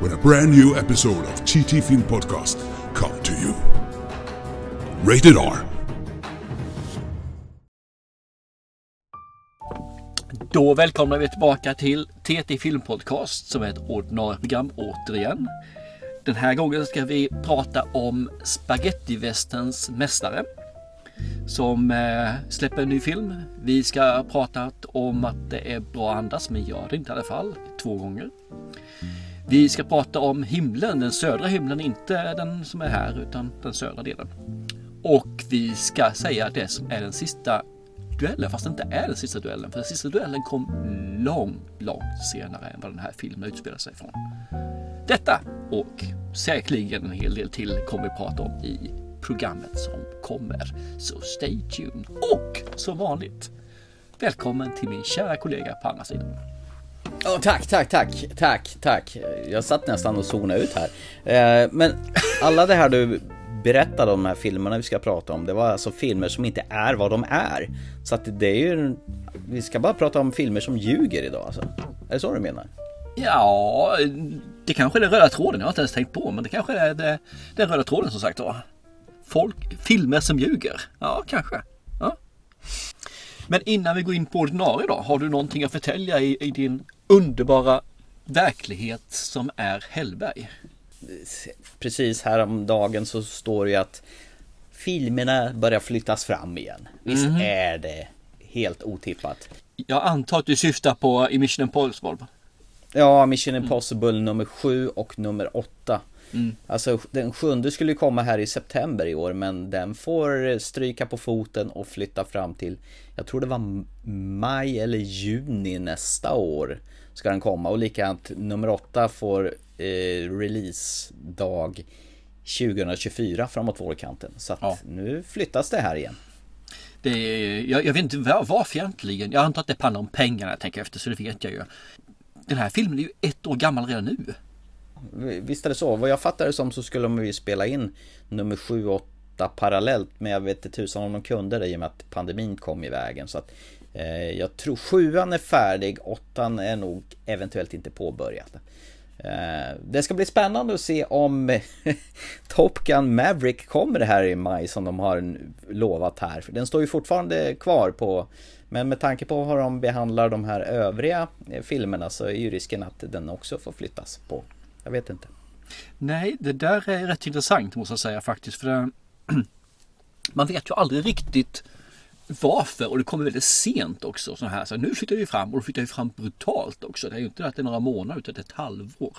when a brand new episode of TT Film Podcast come to you. Rated R. Då välkomnar vi tillbaka till TT Film Podcast som är ett ordinarie program återigen. Den här gången ska vi prata om Spagettivästens mästare som eh, släpper en ny film. Vi ska prata om att det är bra att andas, men gör det inte i alla fall, två gånger. Vi ska prata om himlen, den södra himlen, inte den som är här utan den södra delen. Och vi ska säga det som är den sista duellen, fast det inte är den sista duellen. För den sista duellen kom långt, långt senare än vad den här filmen utspelar sig från. Detta och säkerligen en hel del till kommer vi prata om i programmet som kommer. Så stay tuned. Och som vanligt, välkommen till min kära kollega på andra sidan. Oh, tack, tack, tack, tack, tack. Jag satt nästan och zonade ut här. Eh, men alla det här du berättade om de här filmerna vi ska prata om, det var alltså filmer som inte är vad de är. Så att det är ju, vi ska bara prata om filmer som ljuger idag alltså. Är det så du menar? Ja, det kanske är den röda tråden. Jag har inte ens tänkt på, men det kanske är det, den röda tråden som sagt då. Folk, filmer som ljuger. Ja, kanske. Men innan vi går in på ordinarie då, har du någonting att förtälja i, i din underbara verklighet som är Hellberg? Precis häromdagen så står det ju att filmerna börjar flyttas fram igen. Visst Mhm. är det helt otippat? Jag antar att du syftar på i Mission Impossible. Ja, Mission Impossible nummer 7 och nummer 8. Mm. Alltså den sjunde skulle komma här i september i år men den får stryka på foten och flytta fram till Jag tror det var maj eller juni nästa år Ska den komma och likadant nummer 8 får eh, releasedag 2024 framåt vårkanten Så att Ja. nu flyttas det här igen Det är, jag, jag vet inte var, varför egentligen. Jag antar att det handlar om pengarna jag tänker efter, så det vet jag ju. Den här filmen är ju ett år gammal redan nu. Visst är det så. Vad jag fattar det som så skulle de ju spela in nummer 7 och 8 parallellt. Men jag vet inte tusan om de kunde det i och med att pandemin kom i vägen. Så att, eh, jag tror sjuan är färdig, åttan är nog eventuellt inte påbörjat. Eh, det ska bli spännande att se om Top Gun Maverick kommer här i maj som de har lovat här. Den står ju fortfarande kvar på men med tanke på hur de behandlar de här övriga eh, filmerna så är ju risken att den också får flyttas på. Jag vet inte. Nej, det där är rätt intressant måste jag säga faktiskt. För det, man vet ju aldrig riktigt varför och det kommer väldigt sent också. Så här. Så nu flyttar vi fram och då flyttar vi fram brutalt också. Det är ju inte att det är några månader utan det är ett halvår.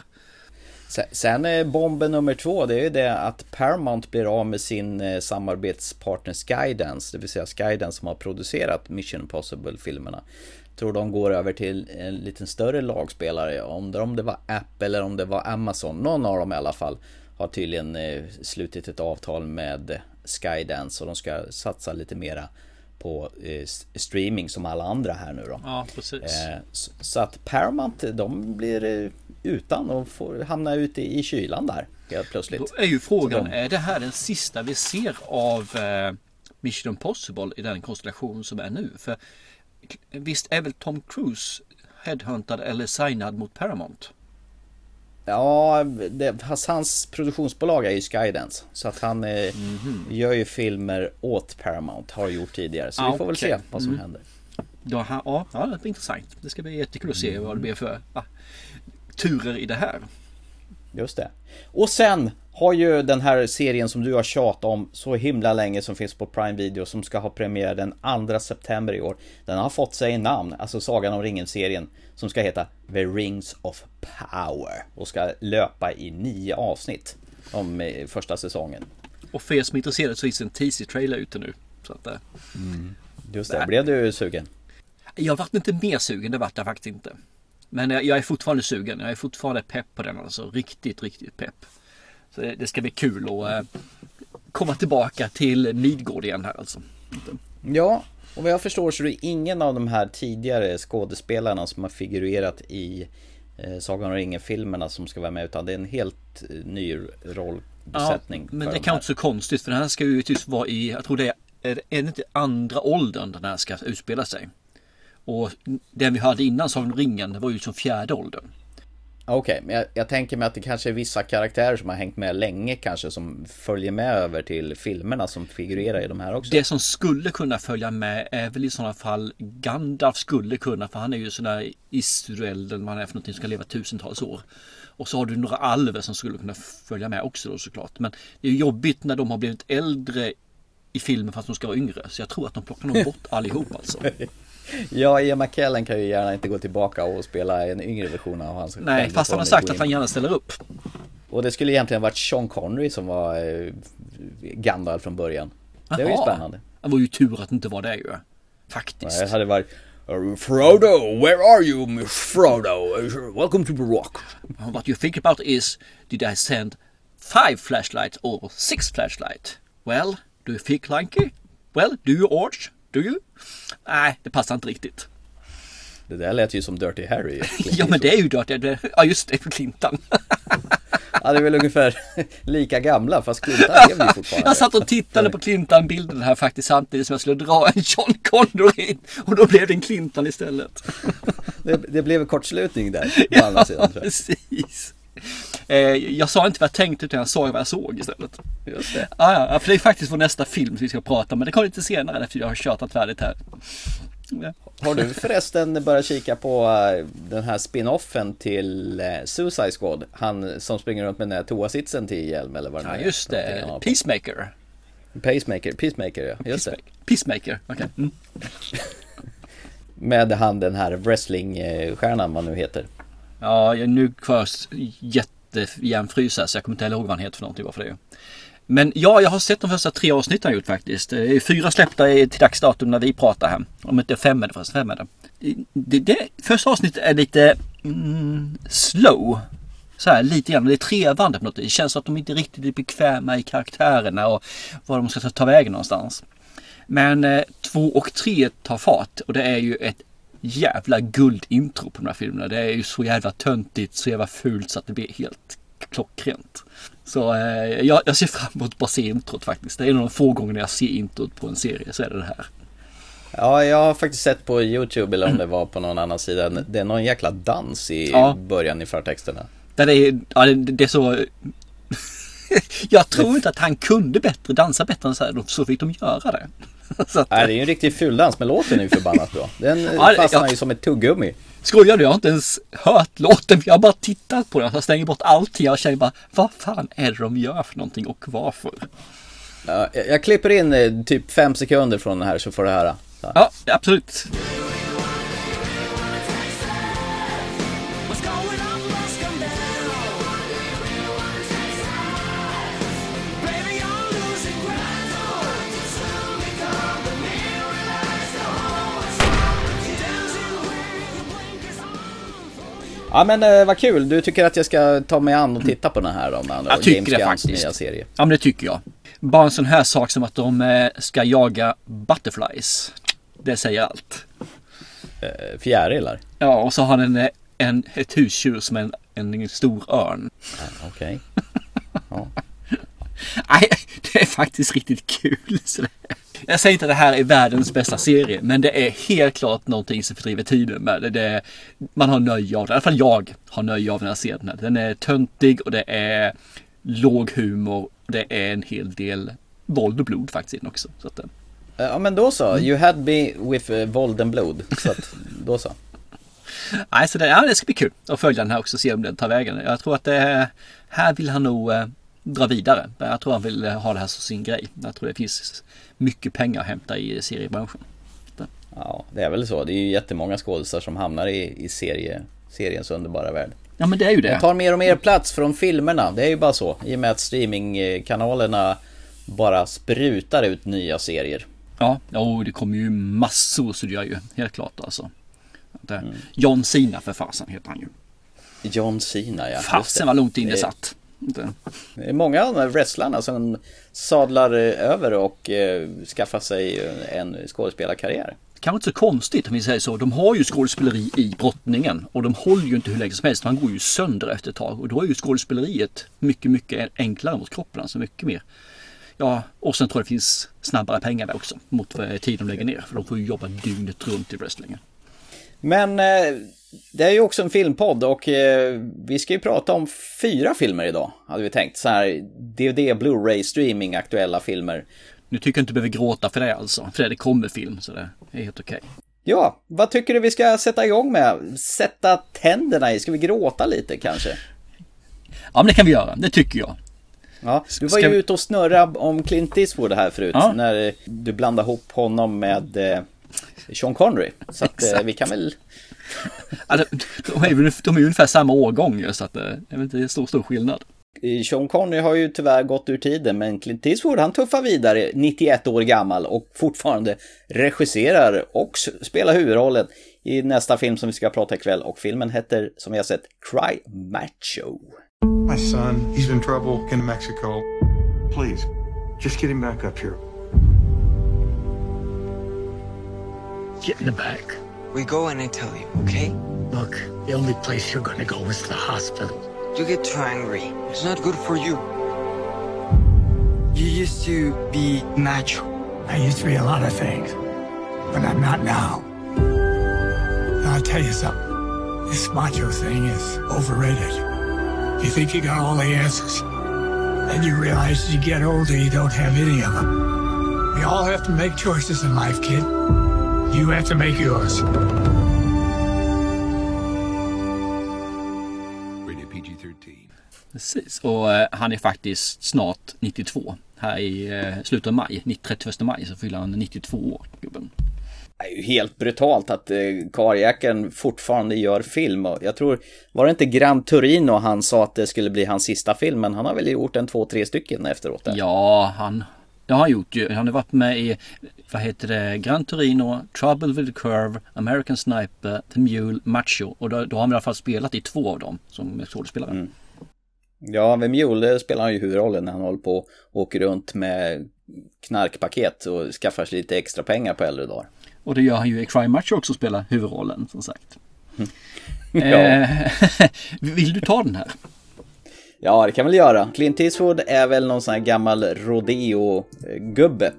Se- Sen är bomben nummer två, det är ju det att Paramount blir av med sin eh, samarbetspartner Skydance, det vill säga Skydance som har producerat Mission Impossible-filmerna. Tror de går över till en liten större lagspelare, om det, om det var Apple eller om det var Amazon, någon av dem i alla fall, har tydligen eh, slutit ett avtal med Skydance och de ska satsa lite mera på eh, streaming som alla andra här nu då. Ja, precis. Eh, Så att Paramount, de blir utan och får hamna ute i kylan där helt plötsligt. Då är ju frågan, de- är det här den sista vi ser av Mission Impossible i den konstellation som är nu? För visst är väl Tom Cruise headhuntad eller signad mot Paramount? Ja, det, hans produktionsbolag är ju Skydance. Så att han eh, gör ju filmer åt Paramount, har gjort tidigare. Så Ah, vi får väl okej. se vad som Mm. händer. Ja, ja, ja, det blir intressant. Det ska bli jättekul att se vad det blir för ah, turer i det här. Just det. Och sen har ju den här serien som du har tjatat om så himla länge som finns på Prime Video som ska ha premiär den 2 september i år. Den har fått sig en namn, alltså Sagan om ringen-serien som ska heta The Rings of Power och ska löpa i nio avsnitt om eh, första säsongen. Och för er som är intresserade så finns en teaser-trailer ute nu. Så att, eh, Just det, blev du sugen? jag vart inte mer sugen, det vart jag faktiskt inte. Men jag, jag är fortfarande sugen, jag är fortfarande pepp på den alltså. Riktigt, riktigt pepp. Så det, det ska bli kul att eh, komma tillbaka till Midgård igen här alltså. Ja, och vad jag förstår så är det ingen av de här tidigare skådespelarna som har figurerat i eh, Sagan om ringen-filmerna som ska vara med utan det är en helt eh, ny rollbesättning. Ja, men det de kan inte så konstigt för den här ska ju tyst vara i, jag tror det är, är det inte andra åldern den här ska utspela sig. Och den vi hade innan Sagan om ringen det var ju som fjärde åldern. Okej, men jag, jag tänker mig att det kanske är vissa karaktärer som har hängt med länge kanske som följer med över till filmerna som figurerar i de här också. Det som skulle kunna följa med är väl i sådana fall Gandalf skulle kunna för han är ju sån där Istuel eller han är för någonting som ska leva tusentals år. Och så har du några alver som skulle kunna följa med också då såklart. Men det är jobbigt när de har blivit äldre i filmen fast de ska vara yngre. Så jag tror att de plockar nog bort allihop alltså. Ja, Ian McKellen kan ju gärna inte gå tillbaka och spela en yngre version av hans Nej, fast han har sagt att han gärna ställer upp. Och det skulle egentligen varit Sean Connery som var eh, Gandalf från början. Det var ju spännande. Det var ju tur att det inte var det ju. Faktiskt. Det hade varit Frodo, where are you Frodo? Welcome to the rock. What you think about is, did I send five flashlights or six flashlights? Well, do you think Lanky? Well, do you Orch? You? Nej, det passar inte riktigt. Det där lät ju som Dirty Harry. Ja, men det är ju Dirty. det- Ja, just det, för Clintan. Ja, det är väl ungefär lika gamla fast Clinton lever ju fortfarande. Jag satt och tittade på Clintan-bilden här faktiskt samtidigt som jag skulle dra en John Connery in. Och då blev det en Clintan istället. Det, det blev en kortslutning där. På andra sidan, tror jag. precis. Eh, jag sa inte vad jag tänkte utan jag sa vad jag såg istället. Just det. Ja, ja, för det är faktiskt vår nästa film som vi ska prata om. Men det kommer lite senare efter jag har tjatat färdigt här. Ja. Har du förresten börjat kika på eh, den här spin-offen till eh, Suicide Squad? Han som springer runt med den här toasitsen till hjälm eller vad det Ja, nu är just någonting han det. Peacemaker. Pacemaker, Peacemaker ja, just det. Peacemaker. Peacemaker. okej. Mm. Med han den här wrestlingstjärnan vad nu heter. Ja, nu kvar jättejärnfrysa Eh, så jag kommer inte heller ihåg vad han heter för någonting. Varför det är. Men ja, jag har sett de första tre avsnitten han gjort faktiskt. Det är fyra släppta till dags datum när vi pratar här. Om inte fem är det förresten, fem är det. det, det första avsnittet är lite mm, slow. Så här lite grann, det är trevande på något vis. Det känns som att de inte riktigt är bekväma i karaktärerna och var de ska ta- ta vägen någonstans. Men eh, två och tre tar fart och det är ju ett jävla guldintro på de här filmerna. Det är ju så jävla töntigt, så jävla fult så att det blir helt klockrent. Så eh, jag, jag ser fram emot att bara se introt faktiskt. Det är en av de få gångerna jag ser introt på en serie så är det det här. Ja, jag har faktiskt sett på YouTube eller om det var på någon annan sida. Det är någon jäkla dans i Ja. början i förtexterna. Där det, är, ja, det, det är så... jag tror inte att han kunde bättre, dansa bättre än så här. Så fick de göra det. att, Nej, det är ju en riktig fuldans men låten är ju förbannat bra. Den Ja, fastnar ja. ju som ett tuggummi. Skojar du? Jag har inte ens hört låten. Jag har bara tittat på den. Jag stänger bort allting. Jag känner bara, vad fan är det de gör för någonting och varför? Ja, jag, jag klipper in eh, typ fem sekunder från den här så får du höra. Ja, absolut. Ja men eh, vad kul, du tycker att jag ska ta mig an och titta på den här då med andra Jag tycker det faktiskt. nya serie. Ja, men det tycker jag. Bara en sån här sak som att de eh, ska jaga butterflies. Det säger allt. Eh, Fjärilar. Ja, och så har den en, en, ett husdjur som en, en stor örn. Okej. Nej, det är faktiskt riktigt kul. Så det, jag säger inte att det här är världens bästa serie, men det är helt klart någonting som fördriver tiden med det. det man har nöje av det. I alla fall jag har nöje av den här. Den är töntig och det är låg humor. Det är en hel del våld och blod faktiskt i den också. Så att, Eh, Ja men då så, Mm. you had me with uh, våld and blod. Så att, då så. nej, så det, ja, det ska bli kul att följa den här också och se om den tar vägen. Jag tror att det, här vill han nog eh, dra vidare. Jag tror han vill ha det här som sin grej. Jag tror det finns mycket pengar att hämta i seriebranschen. Ja, det är väl så. Det är ju jättemånga skådisar som hamnar i, i serie, seriens underbara värld. Ja men det är ju De det. tar mer och mer plats från filmerna. Det är ju bara så. I och med att streamingkanalerna bara sprutar ut nya serier. Ja, oh, det kommer ju massor så det gör ju. Helt klart alltså. Det, John Cena för fasen heter han ju. John Cena ja. Fasen vad långt in Det- satt. Inte. Det är många av de här wrestlarna som sadlar eh, över och eh, skaffar sig eh, en skådespelarkarriär. Kanske inte så konstigt om vi säger så. De har ju skådespeleri i brottningen och de håller ju inte hur länge som helst. Man går ju sönder efter ett tag och då är ju skådespeleriet mycket, mycket enklare mot kroppen. Alltså mycket mer. Ja, och sen tror jag det finns snabbare pengar där också mot vad tid de lägger ner. För de får ju jobba dygnet runt i wrestlingen. Men eh, det är ju också en filmpodd och eh, vi ska ju prata om fyra filmer idag, hade vi tänkt. Så här DVD, Blu-ray, streaming, aktuella filmer. Nu tycker jag inte du behöver gråta för det alltså. För det kommer film så det är helt okej. Ja, vad tycker du vi ska sätta igång med? Sätta tänderna i? Ska vi gråta lite kanske? Ja men det kan vi göra, det tycker jag. Ja, du var ju ute och snurrade om Clint Eastwood här förut. Ja. När du blandade ihop honom med eh, Sean Connery. Så att eh, Exakt. vi kan väl... Ja, de, är, ju- de är ungefär samma årgång ju så att eh, det är väl inte stor, stor skillnad. eh, Sean Connery har ju tyvärr gått ur tiden men Clint Eastwood han tuffar vidare, 91 år gammal och fortfarande regisserar och spelar huvudrollen i nästa film som vi ska prata ikväll och filmen heter som vi har sett Cry Macho. My son, he's in trouble in Mexico. Please, just get him back up here. Get in the back. We go and I tell you, okay? Look, the only place you're gonna go is the hospital. You get too angry. It's not good for you. You used to be macho. I used to be a lot of things, but I'm not now. And I'll tell you something. This macho thing is overrated. You think you got all the answers. Then you realize as you get older, you don't have any of them. We all have to make choices in life, kid. You have to make yours. Rated PG-13. Precis, och eh, han är faktiskt snart 92. Här i eh, slutet av maj, 31 maj, så fyller han 92 år, gubben. Det är ju helt brutalt att eh, karljäkeln fortfarande gör film. Och jag tror, var det inte Gran Torino han sa att det skulle bli hans sista film? Men han har väl gjort en två, tre stycken efteråt. Där. Ja, han, det har han gjort ju. Han har varit med i, vad heter det, Gran Torino, Trouble with the Curve, American Sniper, The Mule, Macho. Och då, då har han i alla fall spelat i två av dem som skådespelare. Ja, med Mule spelar han ju huvudrollen när han håller på och åker runt med knarkpaket och skaffar sig lite extra pengar på äldre dagar. Och det gör han ju i Cry Macho också, spelar huvudrollen som sagt. Ja. Eh, vill du ta den här? Ja, det kan väl göra. Clint Eastwood är väl någon sån här gammal rodeo-gubbe.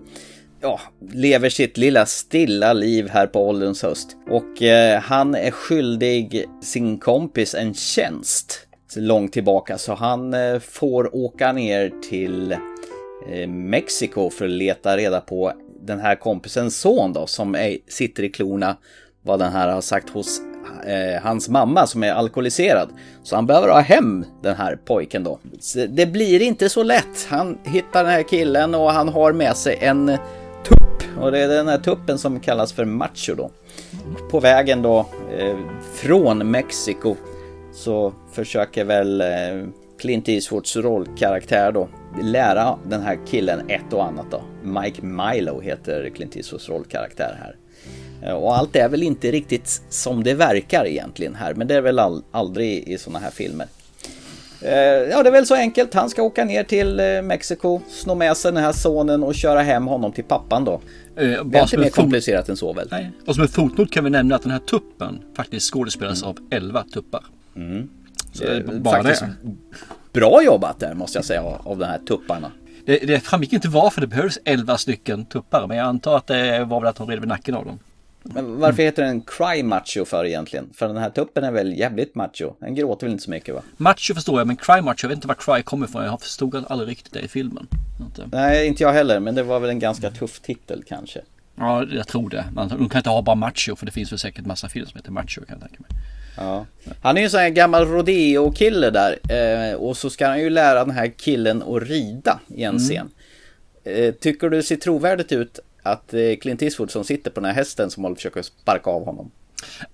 Ja, lever sitt lilla stilla liv här på ålderns höst. Och eh, han är skyldig sin kompis en tjänst långt tillbaka. Så han eh, får åka ner till eh, Mexiko för att leta reda på den här kompisens son då som är, sitter i klorna vad den här har sagt hos eh, hans mamma som är alkoholiserad. Så han behöver ha hem den här pojken då. Så det blir inte så lätt. Han hittar den här killen och han har med sig en tupp. Och det är den här tuppen som kallas för macho då. På vägen då eh, från Mexiko så försöker väl eh, Clint Eastwoods rollkaraktär då lära den här killen ett och annat då. Mike Milo heter Clint Eastwoods rollkaraktär här. Eh, Och allt är väl inte riktigt som det verkar egentligen här, men det är väl all, aldrig i sådana här filmer. Eh, Ja, det är väl så enkelt. Han ska åka ner till eh, Mexiko, sno med sig den här sonen och köra hem honom till pappan då. Eh, Det är inte mer komplicerat än så väl? Nej. Och som en fotnot kan vi nämna att den här tuppen faktiskt skådespelas av 11 tuppar. Så det Eh, bara faktiskt det. Bra jobbat där måste jag säga av de här tupparna. det. Det framgick inte varför det behövdes 11 stycken tuppar. Men jag antar att det var väl att de red vid nacken av dem. Men varför heter den Cry Macho för egentligen? För den här tuppen är väl jävligt macho? Den gråter väl inte så mycket va? Macho förstår jag, men Cry Macho, jag vet inte var Cry kommer ifrån. Jag förstod aldrig riktigt det i filmen. Inte. Nej, inte jag heller, men det var väl en ganska tuff titel kanske. Ja, jag tror det. Man, de kan inte ha bara Macho, för det finns väl säkert massa filmer som heter Macho, kan jag tänka mig. Ja. Han är ju en sån här gammal rodeo-kille där. Eh, och så ska han ju lära den här killen att rida i en scen. Eh, tycker du det ser trovärdigt ut att Clint Eastwood som sitter på den här hästen som håller att försöka sparka av honom?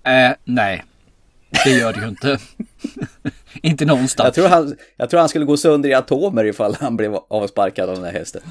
Eh, nej, det gör det ju inte. inte någonstans. Jag tror, han, jag tror han skulle gå sönder i atomer ifall han blev avsparkad av den här hästen.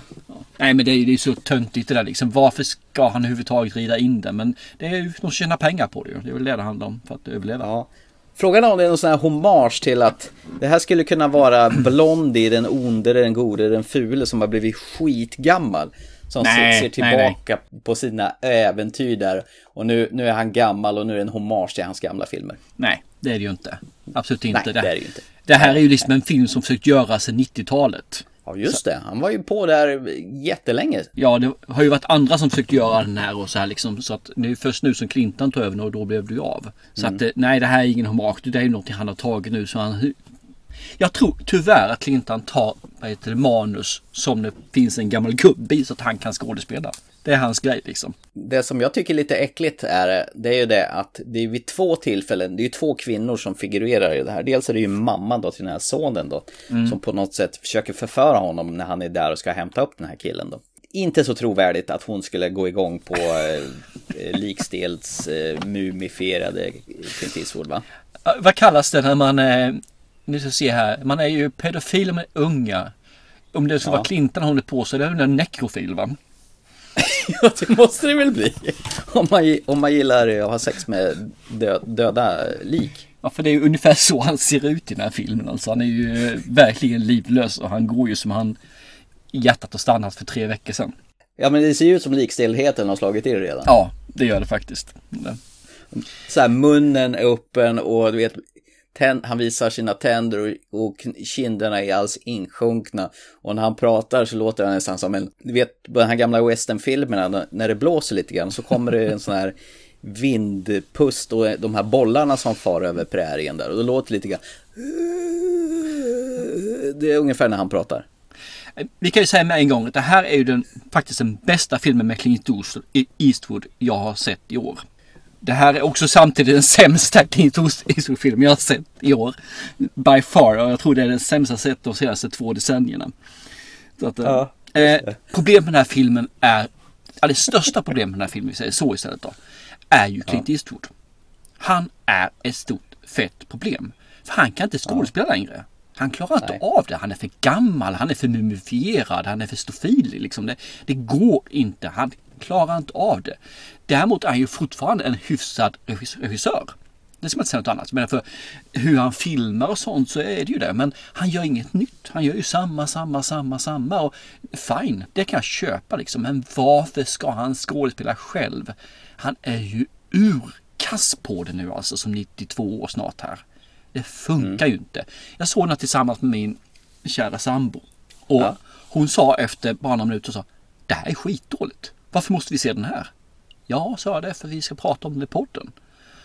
Nej men det är ju så töntigt det där liksom. Varför ska han överhuvudtaget rida in den? Men det är ju, de tjänar pengar på det ju. Det är väl det det handlar om för att överleva. Ja. Frågan är om det är någon sån här hommage till att det här skulle kunna vara Blondie, den onde, den gode, den fule som har blivit skitgammal. Som Nej, ser, ser nej, tillbaka på sina äventyr där. Och nu, nu är han gammal och nu är det en hommage till hans gamla filmer. Nej, det är det ju inte. Absolut inte. Nej, det är det ju inte. Det här är ju liksom en film som försökt göras sedan 90-talet. Ja, just det. Han var ju på där jättelänge. Ja, det har ju varit andra som försökt göra den här och så här liksom. Så att det är först nu som Clinton tog över och då blev det ju av. Så Mm. att eh, nej, det här är ingen hommage. Det är ju någonting han har tagit nu. Så han, jag tror tyvärr att Clinton tar vad heter det, manus som det finns en gammal gubbe i så att han kan skådespela. Det är hans grej liksom. Det som jag tycker är lite äckligt är, det är ju det att det är vid två tillfällen, det är ju två kvinnor som figurerar i det här. Dels är det ju mamman då till den här sonen då, som på något sätt försöker förföra honom när han är där och ska hämta upp den här killen då. Inte så trovärdigt att hon skulle gå igång på eh, likstels eh, mumifierade Clint Eastwood va? Eh, Vad kallas det när man är, nu ska vi se här, man är ju pedofil med unga. Om det ska vara Clinton håller på så är det en nekrofil va? Ja, det måste det väl bli. Om man, om man gillar att ha sex med dö, döda lik. Ja, för det är ju ungefär så han ser ut i den här filmen. Alltså, han är ju eh, verkligen livlös och han går ju som han hjärtat har stannat för tre veckor sedan. Ja, men det ser ju ut som likstelheten har slagit i det redan. Ja, det gör det faktiskt. Så här munnen är öppen och du vet tänd, han visar sina tänder och, och kinderna är alls insjunkna och när han pratar så låter han nästan som en, du vet på den här gamla westernfilmerna när det blåser lite grann så kommer det en sån här vindpust och de här bollarna som far över prärien där och då låter det lite grann det är ungefär när han pratar. Vi kan ju säga med en gång att det här är ju den, faktiskt den bästa filmen med Clint Eastwood jag har sett i år. Det här är också samtidigt den sämsta Clint Eastwood-film jag har sett i år. By far. Och jag tror det är den sämsta jag sett de senaste två decennierna. Så att, Ja, eh, problemet med den här filmen är, ja, det största problemet med den här filmen, vi säger så istället då, är ju Clint Eastwood. Han är ett stort fett problem. För han kan inte skådespela längre. Han klarar inte Nej. av det. Han är för gammal, han är för mumifierad, han är för stofilig. Liksom. Det, det går inte. Han klarar inte av det. Däremot är han ju fortfarande en hyfsad regis- regissör. Det ska man inte säga något annat. Men för hur han filmar och sånt så är det ju det. Men han gör inget nytt. Han gör ju samma, samma, samma, samma. Och fine, det kan jag köpa liksom. Men varför ska han skådespela själv? Han är ju urkass på det nu alltså som 92 år snart här. Det funkar ju inte. Jag såg den tillsammans med min kära sambo. Och Ja. hon sa efter bara några minuter så Det här är skitdåligt. Varför måste vi se den här? Ja, sa jag det för vi ska prata om den i podden.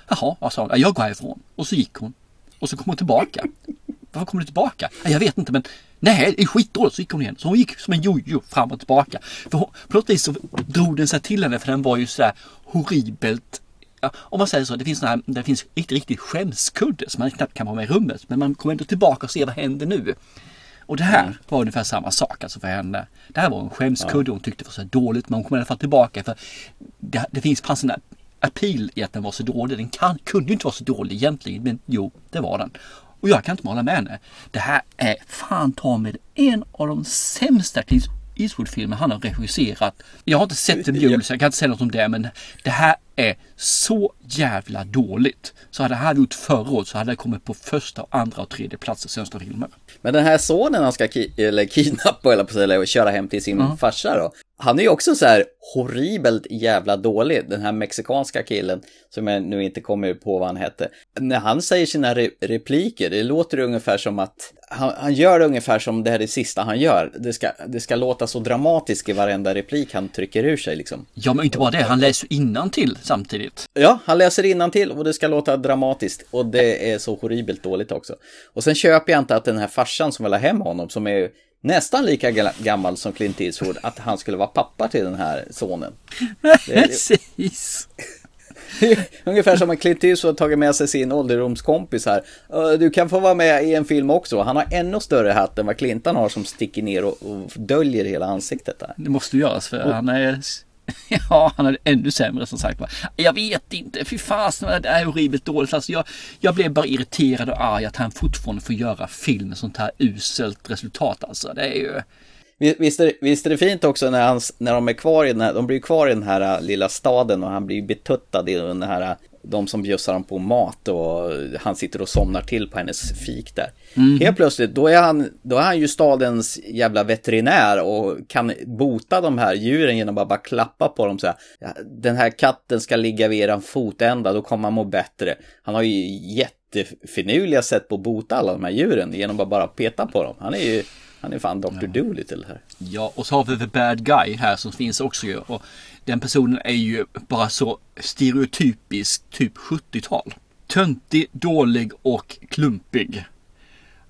Jaha, sa hon? Jag går härifrån. Och så gick hon. Och så kom hon tillbaka. Varför kom du tillbaka? Jag vet inte men nej, det är skitdåligt. Så gick hon igen. Så hon gick som en jojo fram och tillbaka. För hon, på något vis så drog den sig till henne för den var ju så här horribelt Ja, om man säger så, det finns, såna här, det finns riktigt, riktigt skämskudde som man knappt kan vara med i rummet. Men man kommer ändå tillbaka och ser vad händer nu. Och det här var ungefär samma sak alltså för henne. Det här var en skämskudde hon tyckte var så dåligt men hon kom i alla fall tillbaka för det, det finns fanns en appeal i att den var så dålig. Den kan, kunde ju inte vara så dålig egentligen men jo, det var den. Och jag kan inte hålla med henne. Det här är fan ta med en av de sämsta Clint Eastwood-filmer han har regisserat. Jag har inte sett The Mule så jag kan inte säga något om det men det här är så jävla dåligt. Så hade här gjort förra året så hade det kommit på första, andra och tredje plats i svenska filmer. Men den här sonen han ska ki- eller kidnappa eller på sig, eller köra hem till sin farsa då. Han är ju också så här horribelt jävla dålig, den här mexikanska killen som jag nu inte kommer på vad han hette. När han säger sina re- repliker, det låter ungefär som att han, han gör det ungefär som det här är det sista han gör. Det ska, det ska låta så dramatiskt i varenda replik han trycker ur sig liksom. Ja, men inte bara det. Han läser ju till samtidigt. Ja, han läser till och det ska låta dramatiskt och det är så horribelt dåligt också. Och sen köper jag inte att den här farsan som vill ha hem honom, som är nästan lika ga- gammal som Clint Eastwood, att han skulle vara pappa till den här sonen. Precis. Ungefär som att Clint Eastwood tagit med sig sin ålderdomskompis här. "Ö, Du kan få vara med i en film också. Han har ännu större hatt än vad Clinton har som sticker ner och, och döljer hela ansiktet där. Det måste göras för han är... Ja, han är ännu sämre som sagt. Jag vet inte, fy fasen det är horribelt dåligt. Alltså jag, jag blev bara irriterad och arg att han fortfarande får göra film med sånt här uselt resultat alltså. Det är ju... Visst är, visst är det fint också när, han, när de är kvar i den här, de blir kvar i den här äh, lilla staden och han blir betuttad i den här äh, de som bjussar honom på mat och han sitter och somnar till på hennes fik där. Helt plötsligt, då är, han, då är han ju stadens jävla veterinär och kan bota de här djuren genom att bara klappa på dem så här. "Ja, Den här katten ska ligga vid eran fotända, då kommer han må bättre. Han har ju jättefinurliga sätt på att bota alla de här djuren genom att bara peta på dem. Han är ju, han är fan Dr. Dolittle här. Ja, och så har vi The Bad Guy här som finns också ju. Och den personen är ju bara så stereotypisk, typ 70-tal. Töntig, dålig och klumpig.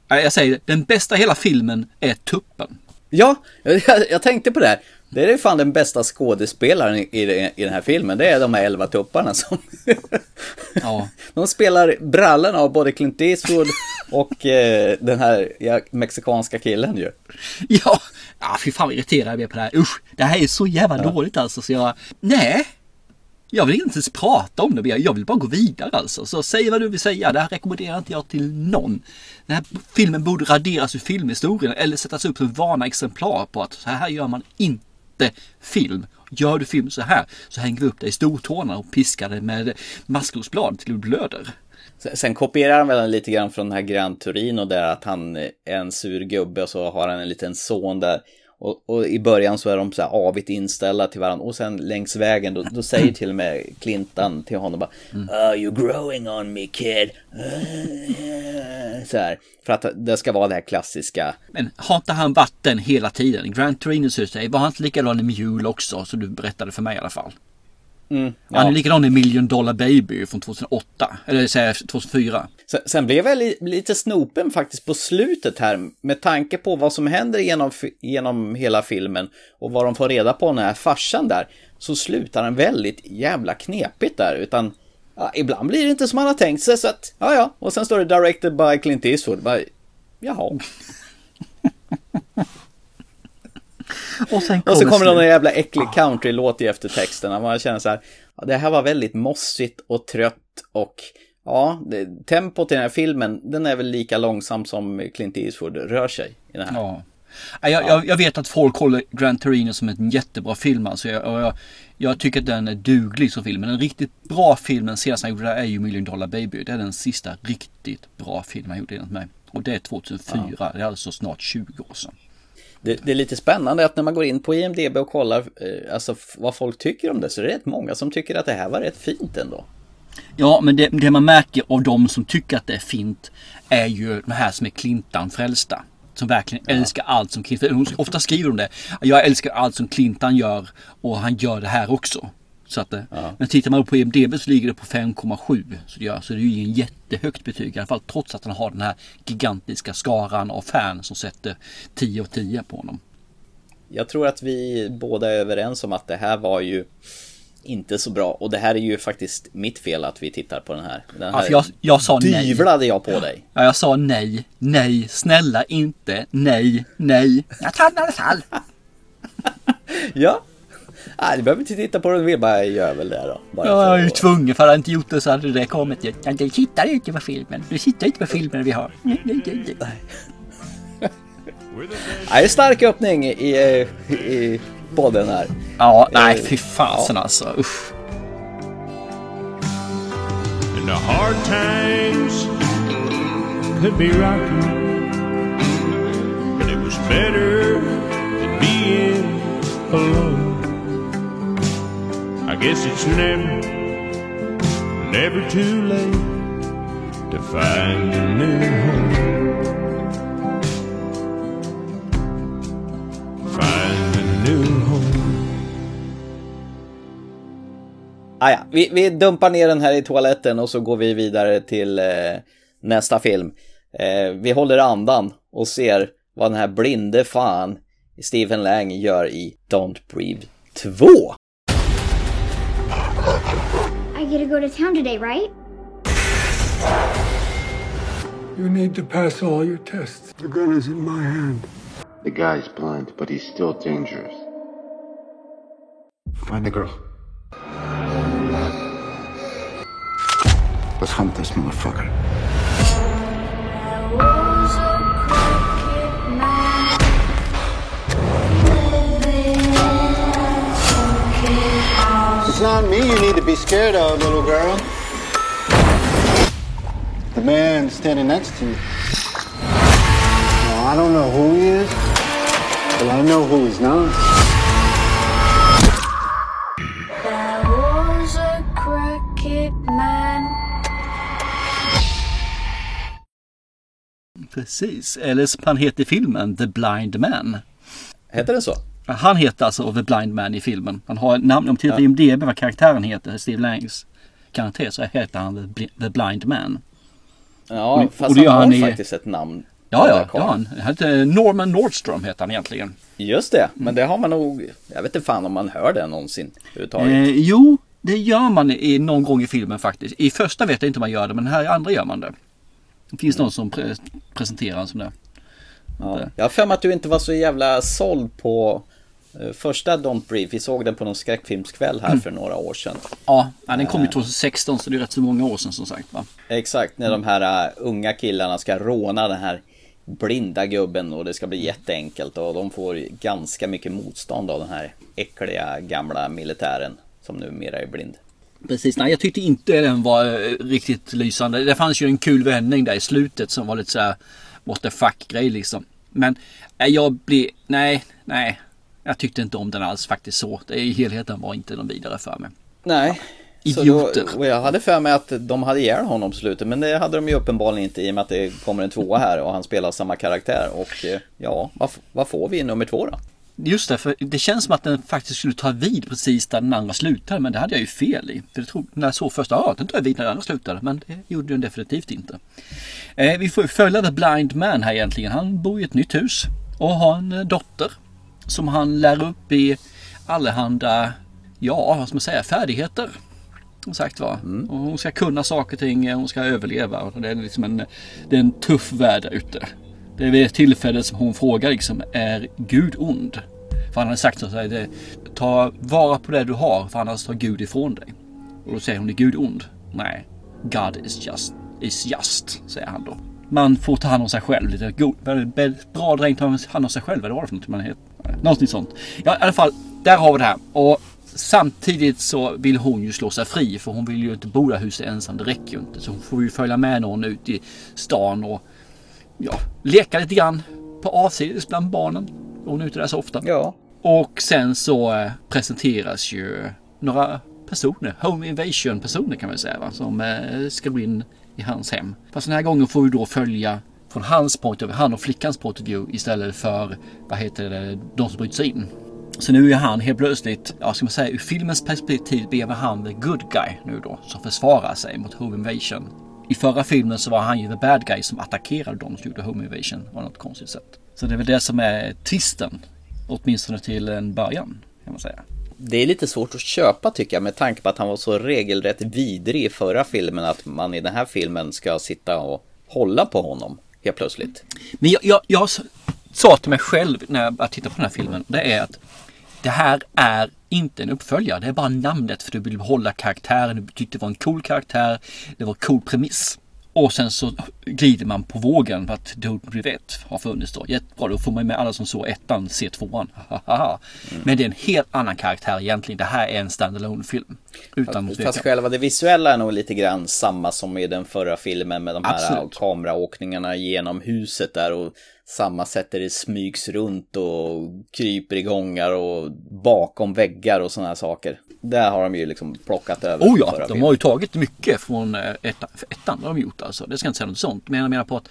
Jag säger det, den bästa hela filmen är tuppen. Ja, jag, jag tänkte på det här. Det är fan den bästa skådespelaren i, i, i den här filmen. Det är de här elva tupparna som... Ja. De spelar brallorna av både Clint Eastwood och eh, den här ja, mexikanska killen ju. Ja, ja fy fan vad irriterad jag blev på det här. Usch, det här är så jävla dåligt alltså så jag... Nej! Jag vill inte ens prata om det. Jag vill bara gå vidare alltså. Så säg vad du vill säga. Det här rekommenderar inte jag till någon. Den här filmen borde raderas ur filmhistorien eller sättas upp som varna exemplar på att så här gör man inte film. Gör du film så här så hänger vi upp dig i stortårna och piskar dig med maskrosblad till du blöder. Sen, kopierar han väl lite grann från den här Gran Torino där att han är en sur gubbe och så har han en liten son där. Och, och i början så är de så här avigt inställda till varandra och sen längs vägen då, då säger till och med Clintan till honom bara oh, you're growing on me kid. Så här, för att det ska vara det här klassiska. Men har inte han varit den hela tiden? Grand Torino sig, var han inte likadan i Mule också? Så du berättade för mig i alla fall. Mm, Han är ja. likadan i Million Dollar Baby från 2008. Eller säger jag 2004. Sen, blev jag li, lite snopen faktiskt på slutet här med tanke på vad som händer genom, genom hela filmen och vad de får reda på när farsan där så slutar den väldigt jävla knepigt där utan ja, ibland blir det inte som man har tänkt sig så att ja ja och sen står det directed by Clint Eastwood bara, jaha. Och sen och så kommer det någon jävla äcklig countrylåt i eftertexterna man känner så här ja, det här var väldigt mossigt och trött och Ja, det, tempot i den här filmen, den är väl lika långsam som Clint Eastwood rör sig i den här. Ja. Ja, Jag, jag, jag vet att folk håller Grand Torino som en jättebra film. Alltså jag, jag, jag tycker att den är duglig som film. Men en riktigt bra film, den senaste han gjorde är ju Million Dollar Baby. Det är den sista riktigt bra filmen han gjorde enligt mig. Och det är 2004. Det är alltså snart 20 år sedan. Det, det är lite spännande att när man går in på IMDB och kollar eh, alltså, vad folk tycker om det så är det rätt många som tycker att det här var rätt fint ändå. Ja, men det, det man märker av de som tycker att det är fint är ju de här som är Clintan frälsta. Som verkligen älskar allt som Clintan... Ofta skriver de det. Jag älskar allt som Clintan gör och han gör det här också. Så att, det- Men tittar man på IMDB så ligger det på 5,7. Så det, gör, så det är ju en jättehögt betyg i alla fall. Trots att han har den här gigantiska skaran av fan som sätter 10 av 10 på honom. Jag tror att vi båda är överens om att det här var ju inte så bra och det här är ju faktiskt mitt fel att vi tittar på den här. Den Ja, här för jag, jag sa nej. dyvlade jag på dig. Ja, jag sa nej, nej, snälla inte, nej, nej. Jag tar den i alla fall. Ja. Nej, du behöver inte titta på den, vill bara gör väl det då. Bara Ja, jag är ju att- tvungen för hade jag inte gjort det så hade det kommit ju. Ja, Du tittar inte på filmen. Du tittar inte på filmen vi har. Nej, nej, nej, nej. Nej, stark öppning i, i podden här. Ja, nej eh, fy fasen alltså. Usch. And the hard times could be rocky, but it was better than being alone. I guess it's never, never too late to find a new home. Find a new Ah, ja. vi, vi dumpar ner den här i toaletten och så går vi vidare till eh, nästa film. Eh, vi håller andan och ser vad den här blinde fan Stephen Lang gör i Don't Breathe 2. I get to go to town today, right? You need to pass all your tests. The gun is in my hand. The guy's blind, but he's still dangerous. Find the girl. Let's hunt this motherfucker. It's not me you need to be scared of, little girl. The man standing next to you. I don't know who he is, but I know who he's not. Precis, eller som han heter i filmen, The Blind Man. Heter den så? Han heter alltså The Blind Man i filmen. Han har namn, om tittar på IMDB vad karaktären heter, Steve Langs karaktär, så heter han The Bli- The Blind Man. Ja, Och- fast och han har han i- faktiskt ett namn. Ja, ja, har han. Han heter Norman Nordstrom heter han egentligen. Just det, men det har man nog, jag vet inte fan om man hör det någonsin överhuvudtaget. Eh, jo, det gör man i, någon gång i filmen faktiskt. I första vet jag inte om man gör det, men här i andra gör man det. Det finns någon som pre- presenterar en sån där. Ja. Jag har för mig att du inte var så jävla såld på eh, första Don't Breathe. Vi såg den på någon skräckfilmskväll här Mm. för några år sedan. Ja, ja, den kom ju 2016 så det är rätt så många år sedan som sagt. Va? Exakt, när de här uh, unga killarna ska råna den här blinda gubben och det ska bli jätteenkelt och de får ganska mycket motstånd av den här äckliga gamla militären som numera är blind. Precis, nej jag tyckte inte den var eh, riktigt lysande. Det fanns ju en kul vändning där i slutet som var lite så här what the fuck grej liksom. Men eh, jag blir, nej, nej. Jag tyckte inte om den alls faktiskt så. Det, I helheten var inte någon vidare för mig. Nej. Idioter. Då, och jag hade för mig att de hade ihjäl honom på slutet men det hade de ju uppenbarligen inte i och med att det kommer en tvåa här och han spelar samma karaktär och eh, ja, vad, vad får vi i nummer två då? Just det, för det känns som att den faktiskt skulle ta vid precis där den andra slutade. Men det hade jag ju fel i. För jag tror, när jag såg första, ja den tar vid när den andra slutade. Men det gjorde den definitivt inte. Eh, vi får följa The Blind Man här egentligen. Han bor i ett nytt hus och har en eh, dotter. Som han lär upp i allehanda, ja vad ska man säga, färdigheter. Som sagt var. Och hon ska kunna saker och ting, hon ska överleva. Och det är liksom en, det är en tuff värld där ute. Det är vid ett tillfälle som hon frågar liksom, är Gud ond? För han har sagt så här, ta vara på det du har för annars tar Gud ifrån dig. Och då säger hon, är Gud ond? Nej, God is just, is just, säger han då. Man får ta hand om sig själv lite. God, bra dräng ta hand om sig själv, eller vad var det för något man heter? Någonting sånt. Ja, i alla fall, där har vi det här. Och samtidigt så vill hon ju slå sig fri för hon vill ju inte bo där huset ensam. Det räcker ju inte. Så hon får ju följa med någon ut i stan och ja, leka lite grann på avsides bland barnen. Hon är ute där så ofta. Ja. Och sen så eh, presenteras ju några personer, Home Invasion personer kan man säga, va? som eh, ska gå in i hans hem. Fast den här gången får vi då följa från hans point of view, han och flickans point of view istället för, vad heter det, de som bryter sig in. Så nu är han helt plötsligt, ja ska man säga ur filmens perspektiv blev han the good guy nu då som försvarar sig mot Home Invasion. I förra filmen så var han ju the bad guy som attackerade dem som gjorde Home Invasion på något konstigt sätt. Så det är väl det som är twisten. Åtminstone till en början kan man säga. Det är lite svårt att köpa tycker jag med tanke på att han var så regelrätt vidrig i förra filmen att man i den här filmen ska sitta och hålla på honom helt plötsligt. Men jag, jag, jag sa till mig själv när jag började titta på den här filmen. Det är att det här är inte en uppföljare. Det är bara namnet för du vill behålla karaktären. Du tyckte det var en cool karaktär. Det var en cool premiss. Och sen så glider man på vågen för att Don't 1 har funnits då. Jättebra, då får man med alla som såg ettan se tvåan. Hahaha. Men det är en helt annan karaktär egentligen. Det här är en standalone film Utan Fast tvekan. själva det visuella är nog lite grann samma som i den förra filmen med de här Absolut. kameraåkningarna genom huset där och samma sätt där det smygs runt och kryper i gångar och bakom väggar och sådana här saker. Där har de ju liksom plockat över Oh ja, de filmen. har ju tagit mycket från eh, ettan. för ettan har de gjort alltså. Det ska inte säga något sånt. Men jag menar på att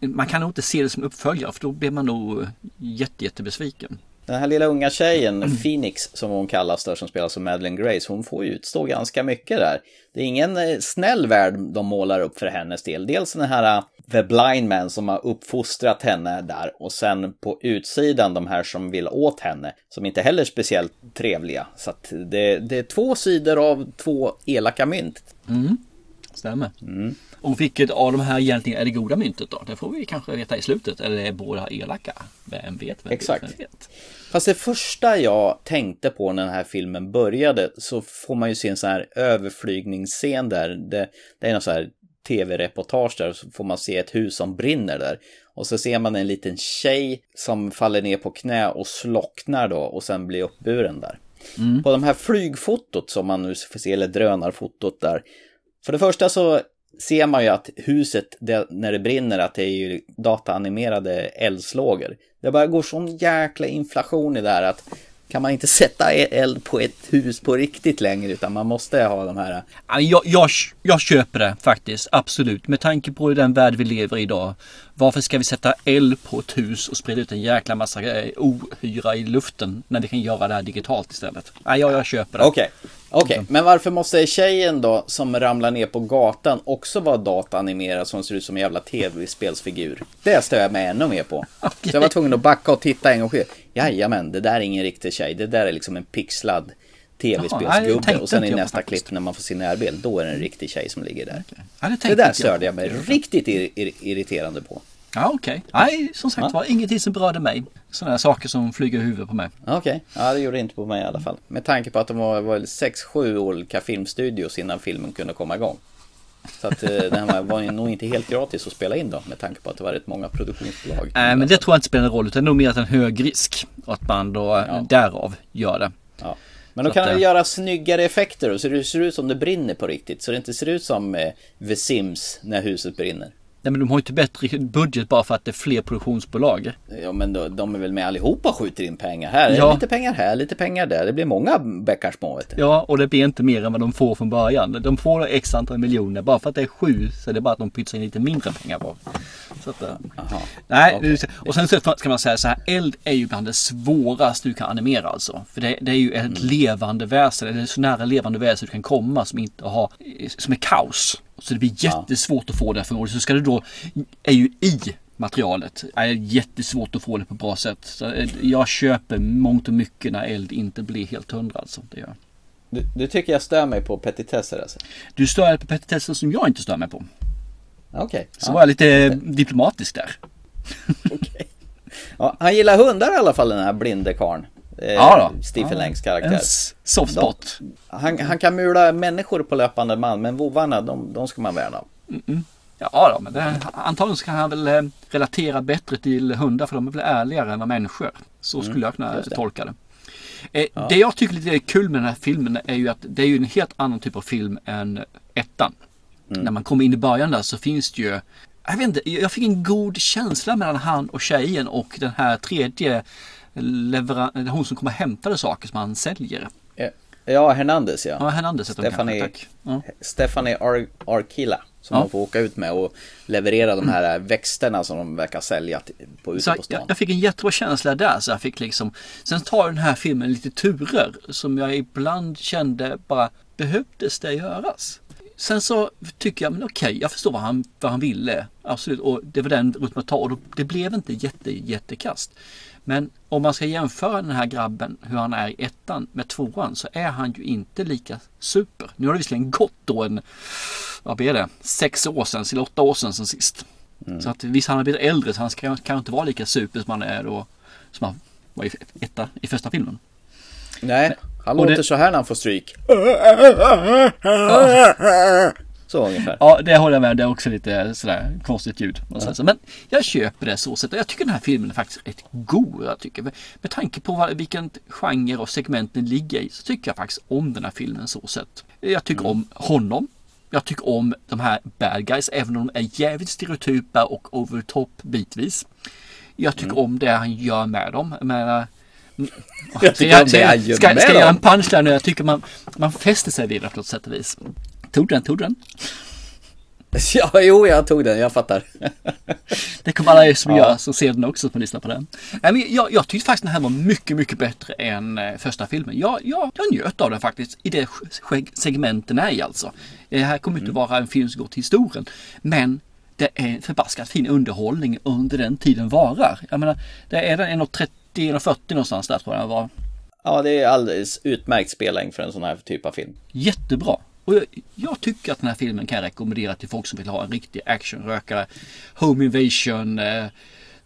man kan nog inte se det som uppföljare för då blir man nog jätte, jättebesviken. Den här lilla unga tjejen, Mm. Phoenix som hon kallas där, som spelas av Madeleine Grace, hon får ju utstå ganska mycket där. Det är ingen eh, snäll värld de målar upp för hennes del. Dels den här eh, The Blind Man som har uppfostrat henne där och sen på utsidan de här som vill åt henne, som inte heller är speciellt trevliga. Så det, det är två sidor av två elaka mynt. Mm. Stämmer. Och vilket av de här egentligen är det goda myntet då? Det får vi kanske veta i slutet. Eller är båda elaka? Vem vet? Vem Exakt. Vet, vem vet? Fast det första jag tänkte på när den här filmen började så får man ju se en sån här överflygningsscen där. Det, det är någon sån här tv-reportage där så får man se ett hus som brinner där. Och så ser man en liten tjej som faller ner på knä och slocknar då och sen blir uppburen där. På de här flygfotot som man nu får se, eller drönarfotot där. För det första så ser man ju att huset, det, när det brinner, att det är ju dataanimerade eldslågor. Det bara går sån jäkla inflation i det här att kan man inte sätta e- eld på ett hus på riktigt längre utan man måste ha de här Ja, Jag, jag, jag köper det faktiskt, absolut. Med tanke på den värld vi lever i idag. Varför ska vi sätta eld på ett hus och sprida ut en jäkla massa eh, ohyra i luften när vi kan göra det här digitalt istället? Ja, jag, jag köper det. Okej, okej. Men varför måste tjejen då som ramlar ner på gatan också vara dataanimerad som ser ut som en jävla tv-spelsfigur? Det stör jag mig ännu mer på. Så jag var tvungen att backa och titta en gång till. Jajamän, det där är ingen riktig tjej. Det där är liksom en pixlad tv-spelsgubbe. Och sen i nästa faktiskt. klipp när man får sin närbild, då är det en riktig tjej som ligger där. Ja, det Det där störde jag mig riktigt ir- ir- irriterande på. Ja, okej. Nej, som sagt Ja. var ingenting som berörde mig. Sådana saker som flyger i huvudet på mig. Okej, ja det gjorde inte på mig i alla fall. Med tanke på att det var, var 6-7 olika filmstudios innan filmen kunde komma igång. Så att eh, den var, nog inte helt gratis att spela in då med tanke på att det var rätt många produktionsbolag. Nej, men det tror jag inte spelar någon roll. Utan det är nog mer att en hög risk. Och att man då eh, därav gör det. Ja. Men då kan du göra snyggare effekter och så det ser ut som det brinner på riktigt. Så det inte ser ut som eh, The Sims när huset brinner. Nej, men de har ju inte bättre budget bara för att det är fler produktionsbolag. Ja men då, de är väl med allihopa och skjuter in pengar. Här är Ja. lite pengar här, lite pengar där. Det blir många bäckar små. Ja, och det blir inte mer än vad de får från början. De får x antal miljoner. Bara för att det är sju så är det bara att de pytsar in lite mindre pengar på. Så att, eh, nej, det- och sen så ska man säga så här. Eld är ju bland det svåraste du kan animera alltså. För det, det är ju ett Mm. levande väsen. Det är så nära levande väsen du kan komma som inte har, som är kaos. Så det blir jättesvårt att få det för Så ska du då, är ju i materialet. Det är jättesvårt att få det på bra sätt. Så eh, jag köper mångt och mycket när eld inte blir helt hundra alltså. Det gör. Du, du tycker jag stör mig på petitesser alltså? Du stör på petitesser som jag inte stör mig på. Okej. Så ja. var jag lite diplomatisk där. Ja, han gillar hundar i alla fall den här blinde karln. Eh, Ja. Stephen. Langs karaktär. En soft spot. Han, han kan mula människor på löpande band, men vovvarna, de, de ska man värna om. Ja, då, men det, antagligen så kan han väl eh, relatera bättre till hundar för de är väl ärligare än vad människor. Så Mm, skulle jag kunna det. tolka det. Eh, Ja. Det jag tycker lite är kul med den här filmen är ju att det är ju en helt annan typ av film än ettan. Mm. När man kommer in i början där så finns det ju jag vet inte, jag fick en god känsla mellan han och tjejen och den här tredje leveran- hon som kommer och hämtade saker som han säljer. Ja, Hernandez ja. Ja, Hernandez heter Stephanie, kanske. Ja. Stephanie Ar Arkilla. Som Ja. man får åka ut med och leverera de här växterna som de verkar sälja på, ute Så på jag, stan. jag fick en jättebra känsla där. Så jag fick liksom, sen tar den här filmen lite turer som jag ibland kände bara behövdes det göras? Sen så tycker jag, men okej, jag förstår vad han, vad han ville. Absolut, och det var den rutten att ta och då, det blev inte jätte, jättekast. Men om man ska jämföra den här grabben, hur han är i ettan med tvåan, så är han ju inte lika super. Nu har det visserligen gått då en, vad blir det, sex år sedan, eller åtta år sedan, sedan sist. Så att visst, han har blivit äldre, så han ska kanske inte vara lika super som han är då, som han var i, etta, i första filmen. Nej, han och låter det- så här när han får stryk. Så ungefär. Ja, det håller jag med. Det är också lite sådär konstigt ljud. Så. Men jag köper det så sätt. Jag tycker den här filmen är faktiskt rätt god. Jag tycker. Med, med tanke på vad, vilken genre och segment den ligger i så tycker jag faktiskt om den här filmen så sätt. Jag tycker om honom. Jag tycker om de här bad guys även om de är jävligt stereotypa och over top bitvis. Jag tycker om det han gör med dem. Jag menar, Jag tycker om det han gör ska, med ska jag göra en dem. punchline nu? Jag tycker man, man fäster sig vid det på något sätt och vis. Tog den, tog den. Ja, jo, jag tog den, jag fattar. Det kommer alla som Ja. gör som ser den också som lyssnar på den. Jag, jag tyckte faktiskt den här var mycket, mycket bättre än eh, första filmen. Jag, jag, jag njöt av den faktiskt i det segment den är i alltså. Det här kommer inte vara en film som går till historien. Men det är en förbaskat fin underhållning under den tiden varar. Jag menar, det är den 1.30, 1.40 någonstans där tror jag den var. Ja, det är alldeles utmärkt spellängd för en sån här typ av film. Jättebra. Och jag, jag tycker att den här filmen kan jag rekommendera till folk som vill ha en riktig actionrökare. Home invasion, eh,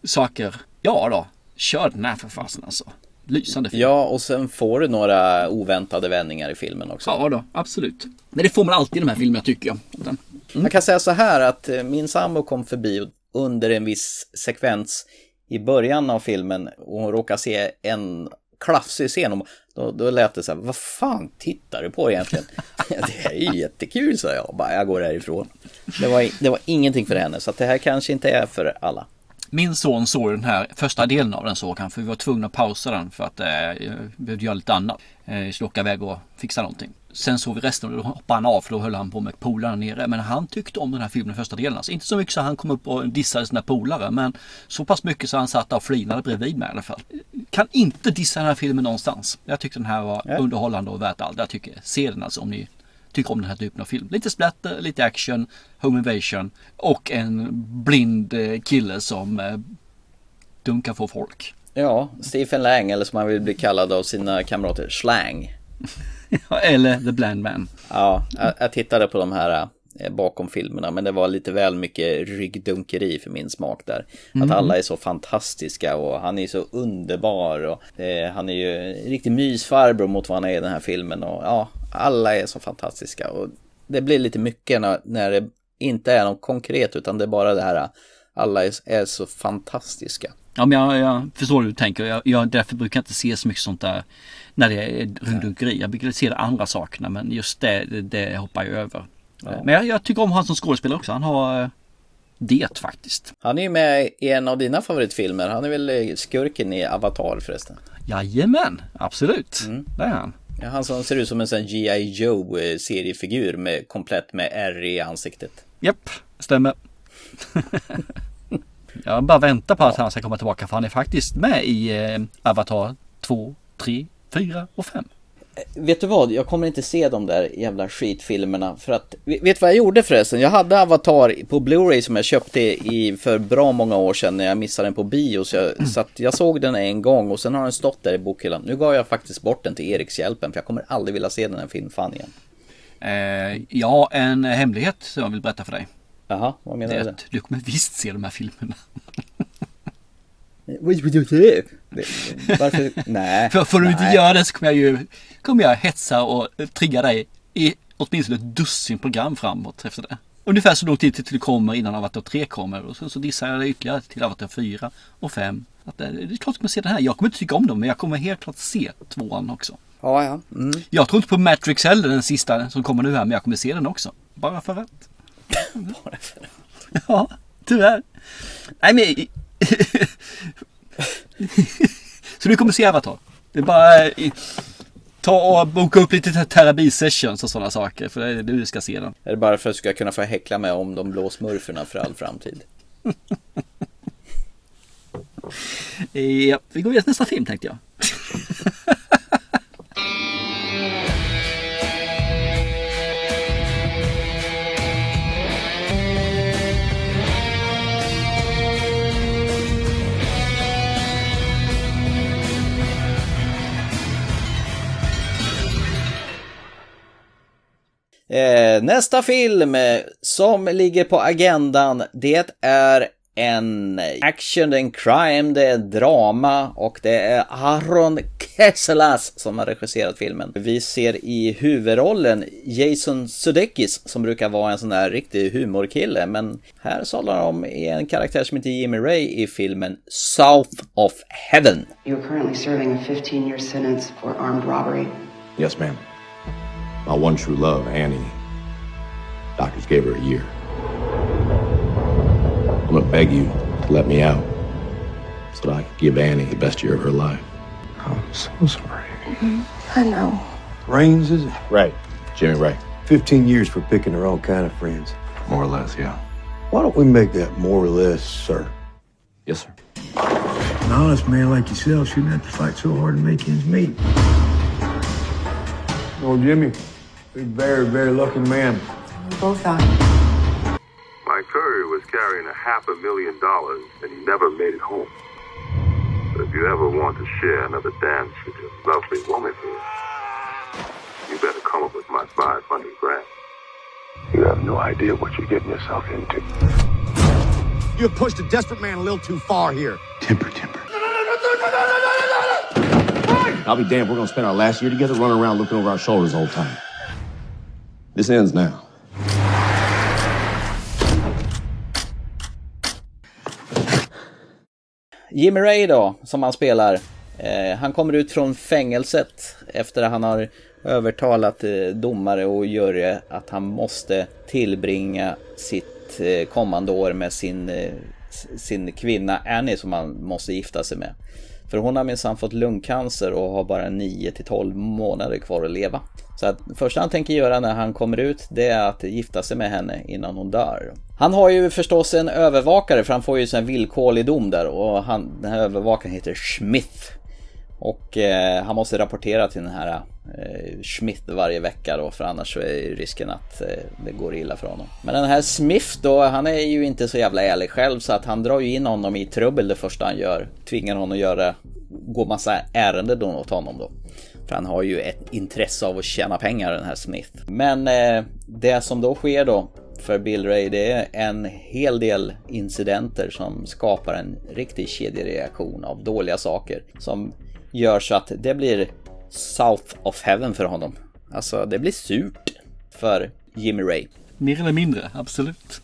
saker. Ja då, kör den här för fasen alltså. Lysande film. Ja, och sen får du några oväntade vändningar i filmen också. Ja då, absolut. Men det får man alltid i de här filmerna tycker jag. Den- Man kan säga så här att eh, min sambo kom förbi under en viss sekvens i början av filmen och hon råkade se en klafsig scen. Och då, då lät det så här, vad fan tittar du på egentligen? det är ju jättekul, sa jag. Bara, jag går härifrån. Det var, det var ingenting för henne, så att det här kanske inte är för alla. Min son såg den här första delen av den såg han för vi var tvungna att pausa den för att eh, vi behövde göra lite annat. Eh, skulle åka iväg och fixa någonting. Sen såg vi resten och då hoppade han av för då höll han på med polarna nere. Men han tyckte om den här filmen första delen. Alltså, inte så mycket så han kom upp och dissade sina polare men så pass mycket så han satt och flinade bredvid mig i alla fall. Kan inte dissa den här filmen någonstans. Jag tyckte den här var Ja. underhållande och värt allt. Jag tycker, se den alltså om ni tycker om den här typen av film. Lite splatter, lite action, home invasion och en blind eh, kille som eh, dunkar på folk. Ja, Stephen Lang, eller som han vill bli kallad av sina kamrater, Slang. Eller The Blind Man. Ja, jag, jag tittade på de här eh, bakom filmerna, men det var lite väl mycket ryggdunkeri för min smak där. Mm. Att alla är så fantastiska och han är så underbar och eh, han är ju en riktig mysfarbror mot vad han är i den här filmen och ja, alla är så fantastiska och det blir lite mycket när, när det inte är något konkret utan det är bara det här alla är, är så fantastiska. Ja, men jag, jag förstår hur du tänker. Jag, jag, därför brukar jag inte se så mycket sånt där när det är ryggdunkeri. Jag brukar se de andra sakerna men just det, det, det hoppar jag över. Men jag, jag tycker om han som skådespelare också. Han har eh, det faktiskt. Han är ju med i en av dina favoritfilmer. Han är väl eh, skurken i Avatar förresten. Jajamän, absolut. Det är han. Ja, han som ser ut som en sån G.I. Joe eh, seriefigur med komplett med R i ansiktet. Japp, stämmer. jag bara väntar på att han ska komma tillbaka för han är faktiskt med i eh, Avatar 2, 3, 4 och 5. Vet du vad? Jag kommer inte se de där jävla skitfilmerna för att Vet du vad jag gjorde förresten? Jag hade Avatar på Blu-ray som jag köpte i för bra många år sedan när jag missade den på bio så jag, så att jag såg den en gång och sen har den stått där i bokhyllan. Nu gav jag faktiskt bort den till Erikshjälpen för jag kommer aldrig vilja se den här filmen fan igen. Eh, har en hemlighet som jag vill berätta för dig. Jaha, vad menar du? du kommer visst se de här filmerna. Varför? Nej. För får du inte göra det så kommer jag ju kommer jag hetsa och trigga dig i åtminstone ett dussin program framåt efter det. Ungefär så lång tid till det kommer innan Avatar 3 kommer och sen så dissar jag det ytterligare till Avatar 4 och 5. Att det, det är klart jag kommer se den här. Jag kommer inte tycka om dem men jag kommer helt klart se tvåan också. Ja, ja. Mm. Jag tror inte på Matrix heller, den sista som kommer nu här, men jag kommer se den också. Bara för att. Bara för Ja, tyvärr. Nej men... så du kommer se Avatar? Det är bara... eh, Ta och boka upp lite terapi-sessions och sådana saker. För det är du ska se den. Är det bara för att du ska kunna få häckla med om de blå smurferna för all framtid? Ja, vi går vidare till nästa film tänkte jag. Eh, nästa film eh, som ligger på agendan, det är en action, det är en crime, det är drama och det är Aaron Kesselas som har regisserat filmen. Vi ser i huvudrollen Jason Sudeikis som brukar vara en sån där riktig humorkille men här talar de om en karaktär som heter Jimmy Ray i filmen South of Heaven. You're currently serving a 15 year sentence for armed robbery. Yes, ma'am. My one true love, Annie. Doctors gave her a year. I'm gonna beg you to let me out so that I can give Annie the best year of her life. I'm so sorry. Mm-hmm. I know. Rains, is it? Right. Jimmy Ray. 15 years for picking her own kind of friends. More or less, yeah. Why don't we make that more or less, sir? Yes, sir. An honest man like yourself shouldn't have to fight so hard to make ends meet. Oh, Jimmy, you're a very, very lucky man. We both are. My courier was carrying a half a million dollars and he never made it home. So if you ever want to share another dance with your lovely woman here, you better come up with my 500 grand. You have no idea what you're getting yourself into. You have pushed a desperate man a little too far here. Temper, temper. I'll be damned. We're gonna spend our last year together running around looking over our shoulders all the time. This ends now. Jimmy Ray då, som han spelar. Eh, han kommer ut från fängelset efter att han har övertalat eh, domare och jury att han måste tillbringa sitt eh, kommande år med sin, eh, sin kvinna Annie som han måste gifta sig med. För hon har minsann fått lungcancer och har bara 9 till 12 månader kvar att leva. Så att det första han tänker göra när han kommer ut det är att gifta sig med henne innan hon dör. Han har ju förstås en övervakare för han får ju en villkorlig dom där och han, den här övervakaren heter Smith. Och eh, han måste rapportera till den här eh, Smith varje vecka då för annars så är risken att eh, det går illa för honom. Men den här Smith då, han är ju inte så jävla ärlig själv så att han drar ju in honom i trubbel det första han gör. Tvingar honom att göra, gå massa ärenden då åt honom då. För han har ju ett intresse av att tjäna pengar den här Smith. Men eh, det som då sker då för Bill Ray det är en hel del incidenter som skapar en riktig kedjereaktion av dåliga saker. Som gör så att det blir South of Heaven för honom. Alltså det blir surt för Jimmy Ray. Mer eller mindre, absolut.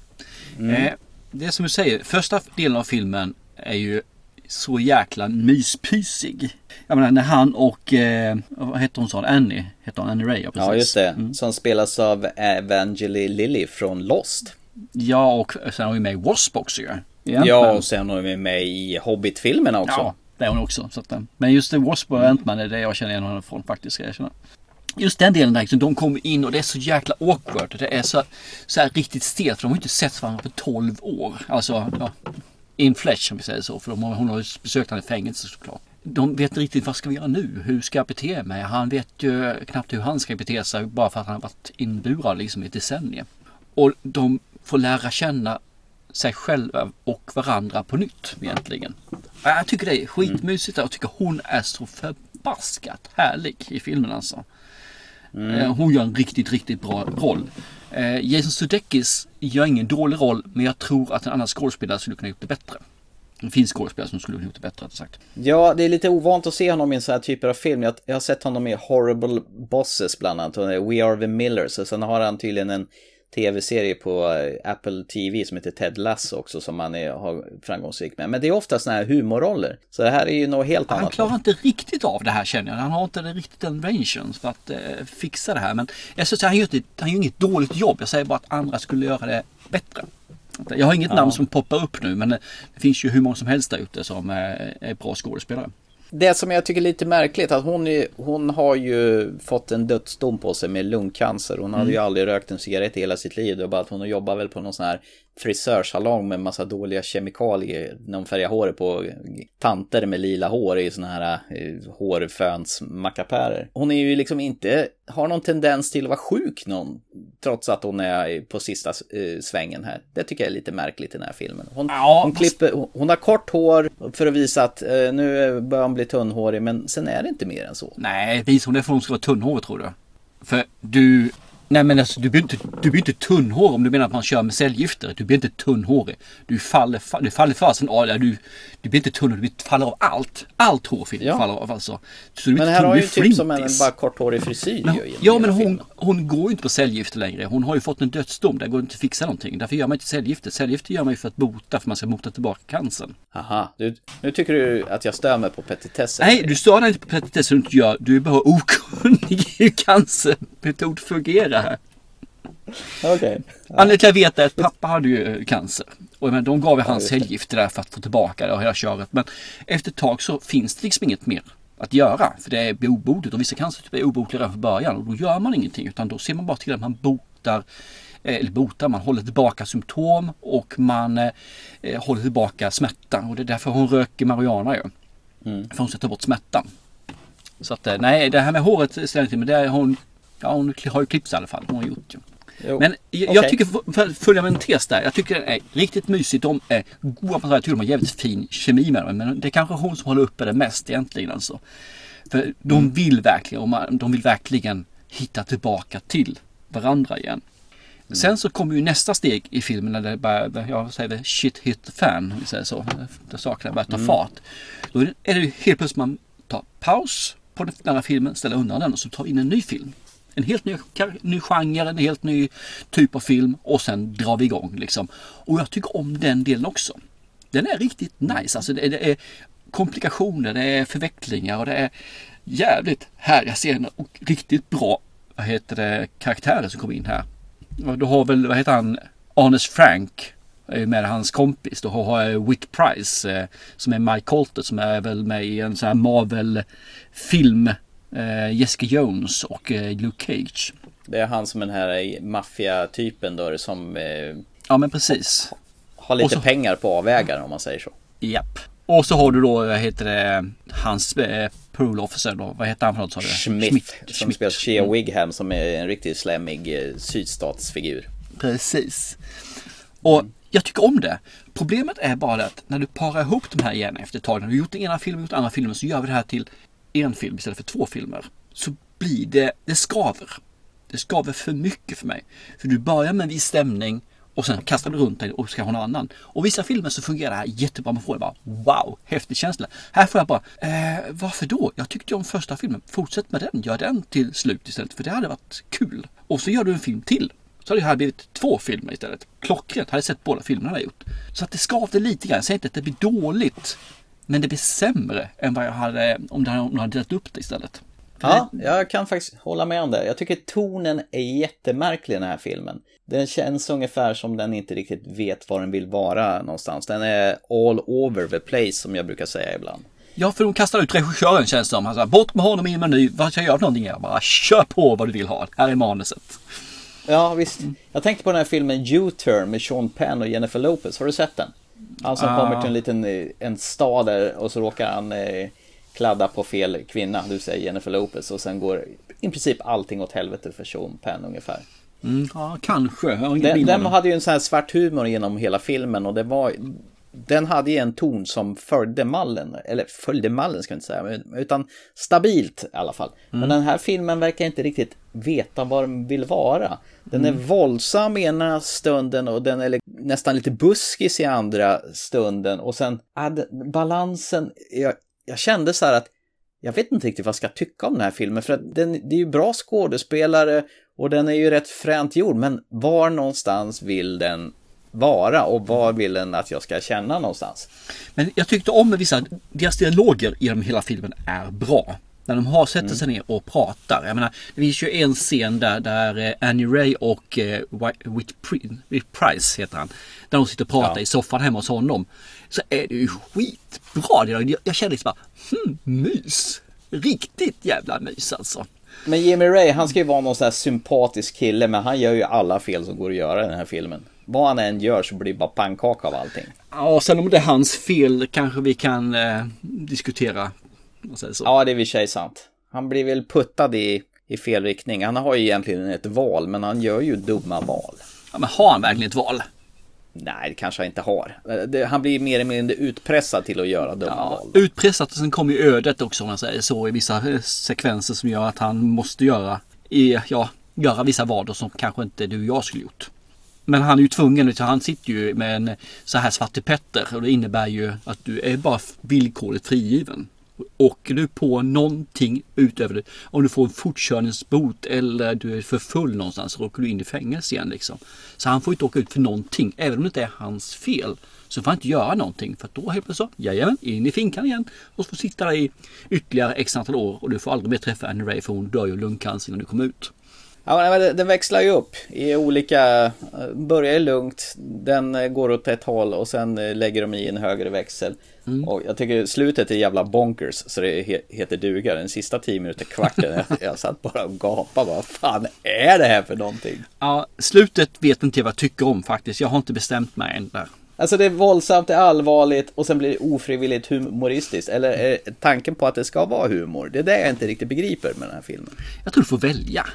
Mm. Eh, det är som du säger, första delen av filmen är ju så jäkla myspysig. Jag menar när han och, eh, vad hette hon sa, Annie, hette hon Annie Ray? Ja, precis. Ja just det, som spelas av Evangeline Lilly från Lost. Ja, och sen har vi med i Wasp också ju. Ja, och sen har vi med i Hobbit-filmerna också. Ja, det är hon också. Så att, eh, men just The Wasp och Ant-Man är det jag känner igen henne från faktiskt, ska jag erkänna. Just den delen där, liksom, de kommer in och det är så jäkla awkward. Det är så, så här riktigt stelt för de har ju inte sett varandra på 12 år. Alltså, ja, in flesh om vi säger så. För de har, hon har ju besökt honom i fängelse såklart. De vet inte riktigt vad ska vi göra nu? Hur ska jag bete mig? Han vet ju knappt hur han ska bete sig bara för att han har varit inburad liksom i decennier. Och de får lära känna sig själva och varandra på nytt egentligen. Ja, Jag tycker det är skitmysigt och jag tycker hon är så förbaskat härlig i filmen alltså. Eh, Hon gör en riktigt, riktigt bra roll. Eh, Jason Sudeikis gör ingen dålig roll men jag tror att en annan skådespelare skulle kunna gjort det bättre. Det finns skådespelare som skulle kunna gjort det bättre, sagt. Ja, det är lite ovant att se honom i en sån här typer av film. Jag, jag har sett honom i Horrible Bosses bland annat, och We Are The Millers. Och sen har han tydligen en tv-serie på eh, Apple TV som heter Ted Lasso också som han är, har framgångsrik med. Men det är ofta såna här humorroller. Så det här är ju något helt Han annat. klarar inte riktigt av det här känner jag. Han har inte riktigt den rangen för att eh, fixa det här. Men jag skulle säga han gör, inte, han gör inget dåligt jobb. Jag säger bara att andra skulle göra det bättre. Jag har inget Ja. namn som poppar upp nu men det finns ju hur många som helst där ute som eh, är bra skådespelare. Det som jag tycker är lite märkligt att hon, är, hon har ju fått en dödsdom på sig med lungcancer. Hon hade ju Mm. aldrig rökt en cigarett i hela sitt liv. Det var bara att hon jobbar väl på någon sån här frisörsalong med massa dåliga kemikalier. När hon färgar håret på tanter med lila hår i såna här eh, hårfönsmackapärer. Hon är ju liksom inte, har någon tendens till att vara sjuk någon. Trots att hon är på sista eh, svängen här. Det tycker jag är lite märkligt i den här filmen. Hon, hon, klipper, hon- har kort hår för att visa att eh, nu börjar hon bli tunnhårig. Men sen är det inte mer än så. Nej, visar hon det för hon ska vara tunnhårig tror du? För du... Nej men alltså du blir inte, du blir inte tunnhårig om du menar att man kör med cellgifter. Du blir inte tunnhårig. Du faller, fa- du faller fast från ja, du, du blir inte tunnhårig, du faller av allt. Allt hår Ja. faller av alltså. Så du Men här tunn, har ju typ som en bara korthårig frisyr Men, ju ja men hon, filmen. hon går ju inte på cellgifter längre. Hon har ju fått en dödsdom. Det går inte att fixa någonting. Därför gör man inte cellgifter. Cellgifter gör man ju för att bota, för man ska mota tillbaka cancern. Aha, du, nu tycker du att jag stör mig på petitesser. Nej, du stör dig inte på petitesser du inte gör. Du är bara okunnig i hur cancermetod fungerar Okej. Anledningen till att jag vet är att pappa hade ju cancer. Och men, de gav ju hans cellgifter där för att få tillbaka det och hela köret. Men efter ett tag så finns det liksom inget mer att göra. För det är obotligt och vissa cancertyper är obotliga redan från början. Och då gör man ingenting utan då ser man bara till att man botar eh, eller botar, man håller tillbaka symptom och man eh, håller tillbaka smärta. Och det är därför hon röker marijuana ju. Mm. För hon ska ta bort smärtan. Så att eh, nej, det här med håret ställer inte men det är hon, ja hon har ju klippt i alla fall. Hon har gjort ju. Jo. Men jag, jag Okej. tycker, för- att följa med en tes där, jag tycker den är riktigt mysig. De är goda på Jag tycker de har jävligt fin kemi med dem. Men det är kanske hon som håller uppe det mest egentligen alltså. För de Mm. vill verkligen, man, de vill verkligen hitta tillbaka till varandra igen. Mm. Sen så kommer ju nästa steg i filmen när det börjar, jag säger det, shit hit the fan, vi säger så. Där sakerna börjar ta Mm. fart. Då är det, det ju helt plötsligt man tar paus på den här filmen, ställer undan den och så tar in en ny film. En helt ny, ny genre, en helt ny typ av film och sen drar vi igång liksom. Och jag tycker om den delen också. Den är riktigt nice. Alltså det, det är komplikationer, det är förvecklingar och det är jävligt härliga scener och riktigt bra vad heter det, karaktärer som kommer in här. Du har väl, vad heter han, Arnes Frank med hans kompis. Då har jag Whit Price eh, som är Mike Colter som är väl med i en sån här Marvel-film. Jessica Jones och eh, Luke Cage. Det är han som den här maffiatypen då som eh, Ja men precis. har lite så- pengar på avvägaren om man säger så. Japp. Och så har du då, vad heter det, hans eh, parole officer då. Vad heter han för något sa du? Schmidt, som Schmidt. spelar Shea. Wigham som är en riktigt slemmig eh, sydstatsfigur. Precis. Och jag tycker om det. Problemet är bara att när du parar ihop de här igen efter ett tag. När du gjort den ena filmen och gjort den andra filmen så gör vi det här till en film istället för två filmer. Så blir det, det skaver. Det skaver för mycket för mig. För du börjar med en viss stämning och sen kastar du runt dig och ska ha någon annan. Och vissa filmer så fungerar det här jättebra. Man får det bara wow, häftig känsla. Här får jag bara, eh, varför då? Jag tyckte ju om första filmen. Fortsätt med den. Gör den till slut istället. För det hade varit kul. Och så gör du en film till. Så hade det här blivit två filmer istället. Klockrent. Hade sett båda filmerna jag gjort. Så att det skavde lite grann. Jag säger inte att det blir dåligt. Men det blir sämre än vad jag hade om jag hade delat upp det istället. För Ja, jag kan faktiskt hålla med om det. Jag tycker tonen är jättemärklig i den här filmen. Den känns ungefär som den inte riktigt vet var den vill vara någonstans. Den är all over the place som jag brukar säga ibland. Ja, för de kastar ut regissören känns det som. Han bort med honom in med ny. Vad ska jag göra för någonting? Jag bara, kör på vad du vill ha. Här är manuset. Ja, visst. Jag tänkte på den här filmen U-turn med Sean Penn och Jennifer Lopez. Har du sett den? Han som Ah. kommer till en liten eh, en stad där och så råkar han eh, kladda på fel kvinna, du säger Jennifer Lopez. Och sen går i princip allting åt helvete för Sean Penn ungefär. Mm, ja, kanske. Den, den hade ju en sån här svart humor genom hela filmen och det var den hade ju en ton som följde mallen, eller följde mallen ska jag inte säga, utan stabilt i alla fall. Men den här filmen verkar inte riktigt veta vad den vill vara. Den är våldsam ena stunden och den är nästan lite buskis i andra stunden och sen den- balansen, jag, jag kände så här att jag vet inte riktigt vad jag ska tycka om den här filmen för att den, det är ju bra skådespelare och den är ju rätt fränt gjord men var någonstans vill den vara och var vill den att jag ska känna någonstans? Men jag tyckte om vissa, deras dialoger genom hela filmen är bra. När de har sätter sig ner och pratar. Jag menar, det finns ju en scen där, där eh, Annie Ray och eh, Whit, Pri- Whit Price heter han. Där de sitter och pratar Ja. i soffan hemma hos honom. Så är det ju skitbra. Jag, jag känner liksom bara, hmm, mys. Riktigt jävla mys alltså. Men Jimmy Ray, han ska ju vara någon sån här sympatisk kille men han gör ju alla fel som går att göra i den här filmen. Vad han än gör så blir det bara pannkaka av allting. Ja, sen om det är hans fel kanske vi kan eh, diskutera. Ja, det är i och för sig sant. Han blir väl puttad i, i fel riktning. Han har ju egentligen ett val, men han gör ju dumma val. Ja, men har han verkligen ett val? Nej, det kanske han inte har. Det, han blir mer eller mindre utpressad till att göra dumma val. Utpressat och sen kommer ju ödet också om man säger så i vissa eh, sekvenser som gör att han måste göra, i, ja, göra vissa val som kanske inte du och jag skulle gjort. Men han är ju tvungen, han sitter ju med en så här svarte Petter och det innebär ju att du är bara villkorligt frigiven. Åker du på någonting utöver det, om du får en fortkörningsbot eller du är för full någonstans så åker du in i fängelse igen liksom. Så han får inte åka ut för någonting, även om det inte är hans fel. Så får han inte göra någonting för då helt plötsligt så, jajamän, in i finkan igen. Och så får sitta där i ytterligare x antal år och du får aldrig mer träffa Annie Ray för hon dör ju av lungcancer när du kommer ut. Ja, den växlar ju upp i olika, börjar lugnt, den eh, går åt ett håll och sen eh, lägger de i en högre växel. Och jag tycker slutet är jävla bonkers så det he- heter duga. Den sista tio minuter, kvarten, jag, jag satt bara och gapade. Vad fan är det här för någonting? Ja, slutet vet inte jag vad jag tycker om faktiskt. Jag har inte bestämt mig än där. Alltså det är våldsamt, det är allvarligt och sen blir det ofrivilligt humoristiskt. Eller är tanken på att det ska vara humor? Det är det jag inte riktigt begriper med den här filmen. Jag tror du får välja.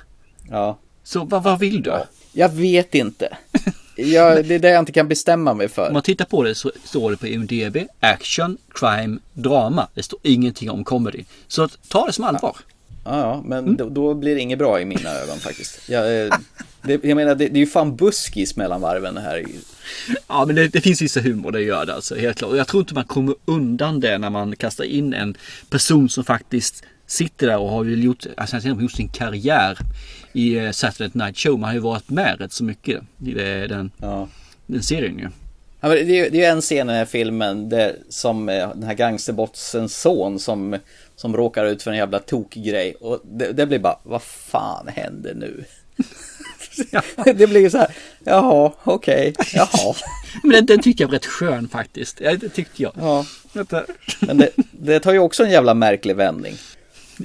Ja. Så vad, vad vill du? Jag vet inte. Jag, det är det jag inte kan bestämma mig för. Om man tittar på det så står det på IMDB action, crime, drama. Det står ingenting om comedy. Så ta det som allvar. Ja, ja men då, då blir det inget bra i mina ögon faktiskt. Jag, eh, det, jag menar, det, det är ju fan buskis mellan varven här. Ja, men det, det finns vissa humor, det gör det alltså, helt klart. Och jag tror inte man kommer undan det när man kastar in en person som faktiskt sitter där och har ju gjort, alltså han har gjort sin karriär i eh, Saturday Night Show. Man har ju varit med rätt så mycket i det, den, den serien ju. Ja, det, är, ju- det är ju en scen i den här filmen där, som eh, den här gangsterbossens son som, som råkar ut för en jävla tokgrej. Och det, det blir bara, vad fan händer nu? det blir ju så här, jaha, okej, jaha. Men den, den tycker jag var rätt skön faktiskt. Ja, det tyckte jag. Ja. Men det, det tar ju också en jävla märklig vändning.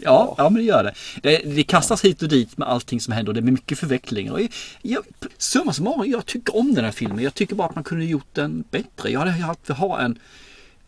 Ja, ja men det gör det. det. Det kastas hit och dit med allting som händer och det är mycket förvecklingar. Och jag, summa summarum, jag tycker om den här filmen. Jag tycker bara att man kunde gjort den bättre. Jag hade haft för ha en...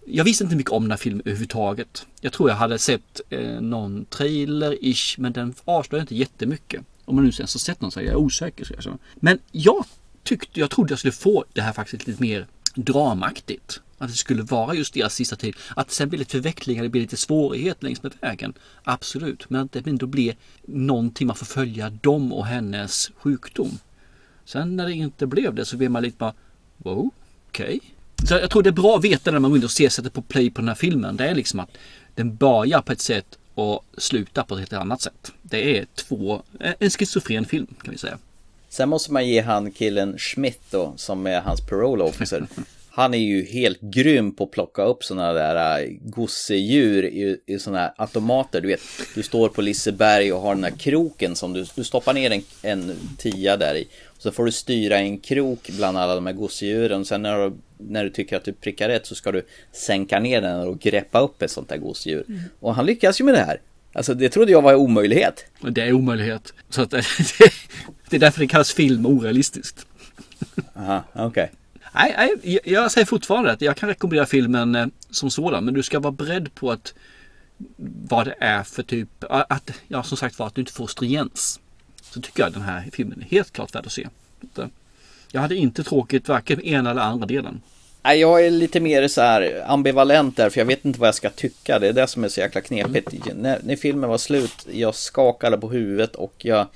Jag visste inte mycket om den här filmen överhuvudtaget. Jag tror jag hade sett eh, någon trailer-ish, men den avslöjade inte jättemycket. Om man nu ens har sett någon så är jag osäker. Så. Men jag tyckte, jag trodde jag skulle få det här faktiskt lite mer dramaktigt. Att det skulle vara just deras sista tid. Att det sen blir lite förvecklingar, det blir lite svårighet längs med vägen. Absolut, men att det ändå blir någonting man får följa dem och hennes sjukdom. Sen när det inte blev det så blir man lite bara wow, okej. Så jag tror det är bra att veta när man går in och ser sättet på play på den här filmen. Det är liksom att den börjar på ett sätt och slutar på ett helt annat sätt. Det är två, en schizofren film kan vi säga. Sen måste man ge han killen Schmidt då, som är hans parole officer. Han är ju helt grym på att plocka upp sådana där äh, gosedjur i, i sådana här automater. Du vet, du står på Liseberg och har den här kroken som du, du stoppar ner en, en tia där i. Så får du styra en krok bland alla de här gosedjuren. Sen när du, när du tycker att du prickar rätt så ska du sänka ner den och greppa upp ett sånt där gosedjur. Mm. Och han lyckas ju med det här. Alltså det trodde jag var en omöjlighet. Det är omöjlighet. Så att, det är därför det kallas film orealistiskt. Aha, okej. Nej, nej, jag- säger fortfarande att jag kan rekommendera filmen eh, som sådan. Men du ska vara beredd på att vad det är för typ, att, ja som sagt var att du inte får stringens. Så tycker jag den här filmen är helt klart värd att se. Eh, jag hade inte tråkigt varken ena eller andra delen. Nej, jag är lite mer så här ambivalent där, för jag vet inte vad jag ska tycka. Det är det som är så jäkla knepigt. När, när filmen var slut, jag skakade på huvudet och jag...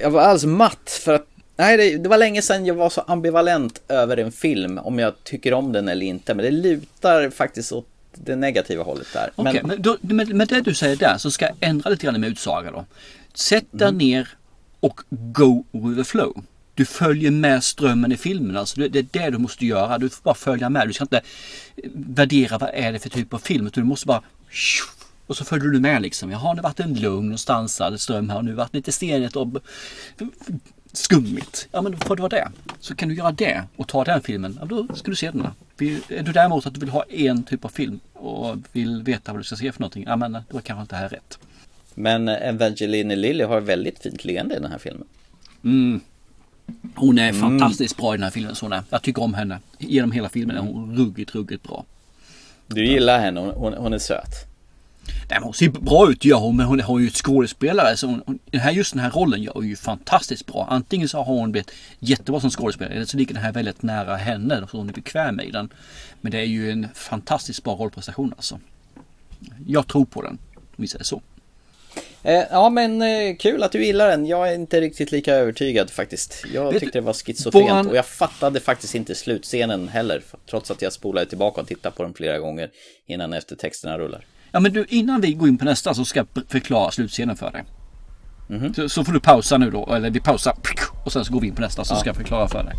Jag var alldeles matt för att... Nej, det, det var länge sedan jag var så ambivalent över en film, om jag tycker om den eller inte. Men det lutar faktiskt åt det negativa hållet där. Okej, men, då, med, med det du säger där så ska jag ändra lite grann med utsaga då. Sätt dig ner och go with the flow. Du följer med strömmen i filmen. Alltså det, det är det du måste göra. Du får bara följa med. Du ska inte värdera vad är det för typ av film. Utan du måste bara och så följer du med liksom. Jaha, det har varit en lugn och stansad ström här och nu har det varit lite stenigt och skummigt. Ja, men får det vara det. Så kan du göra det och ta den filmen. Ja, då ska du se den. Är du däremot att du vill ha en typ av film och vill veta vad du ska se för någonting. Ja, men då kanske inte det här är rätt. Men Evangeline Lilly har väldigt fint leende i den här filmen. Mm. Hon är fantastiskt bra i den här filmen. Så hon är. Jag tycker om henne. Genom hela filmen är hon ruggigt, ruggigt bra. Du gillar henne, hon, hon, hon är söt. Nej, hon ser bra ut hon, men hon har ju ett skådespelare. Så hon, den här, just den här rollen gör hon ju fantastiskt bra. Antingen så har hon blivit jättebra som skådespelare eller så ligger den här väldigt nära henne. Så hon är bekväm i den. Men det är ju en fantastiskt bra rollprestation alltså. Jag tror på den, om vi säger så. Eh, ja men eh, kul att du gillar den. Jag är inte riktigt lika övertygad faktiskt. Jag Vet tyckte det var schizofrent våran- och jag fattade faktiskt inte slutscenen heller. Trots att jag spolade tillbaka och tittade på den flera gånger innan eftertexterna rullar. Ja men du, innan vi går in på nästa så ska jag förklara slutscenen för dig. Så, så får du pausa nu då, eller vi pausar och sen så går vi in på nästa så Ja. ska jag förklara för dig.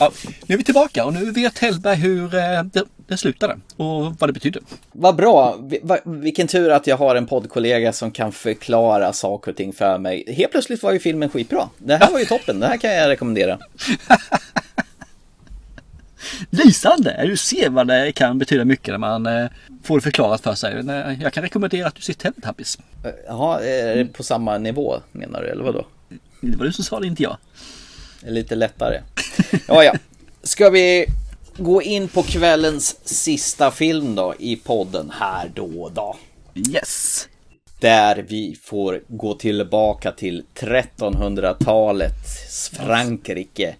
Ja, nu är vi tillbaka och nu vet Hellberg hur eh, det, det slutade och vad det betydde. Vad bra! Vilken tur att jag har en poddkollega som kan förklara saker och ting för mig. Helt plötsligt var ju filmen skitbra. Det här var ju toppen. Det här kan jag rekommendera. Lysande! Du ser vad det kan betyda mycket när man eh, får det förklarat för sig. Eh, Jag kan rekommendera att du ser Teletubbies. Jaha, är det på samma nivå menar du, eller vadå? Det var du som sa det, inte jag. Lite lättare. Ja, ja. Ska vi gå in på kvällens sista film då i podden här då då? Yes! Där vi får gå tillbaka till 1300-talets Frankrike.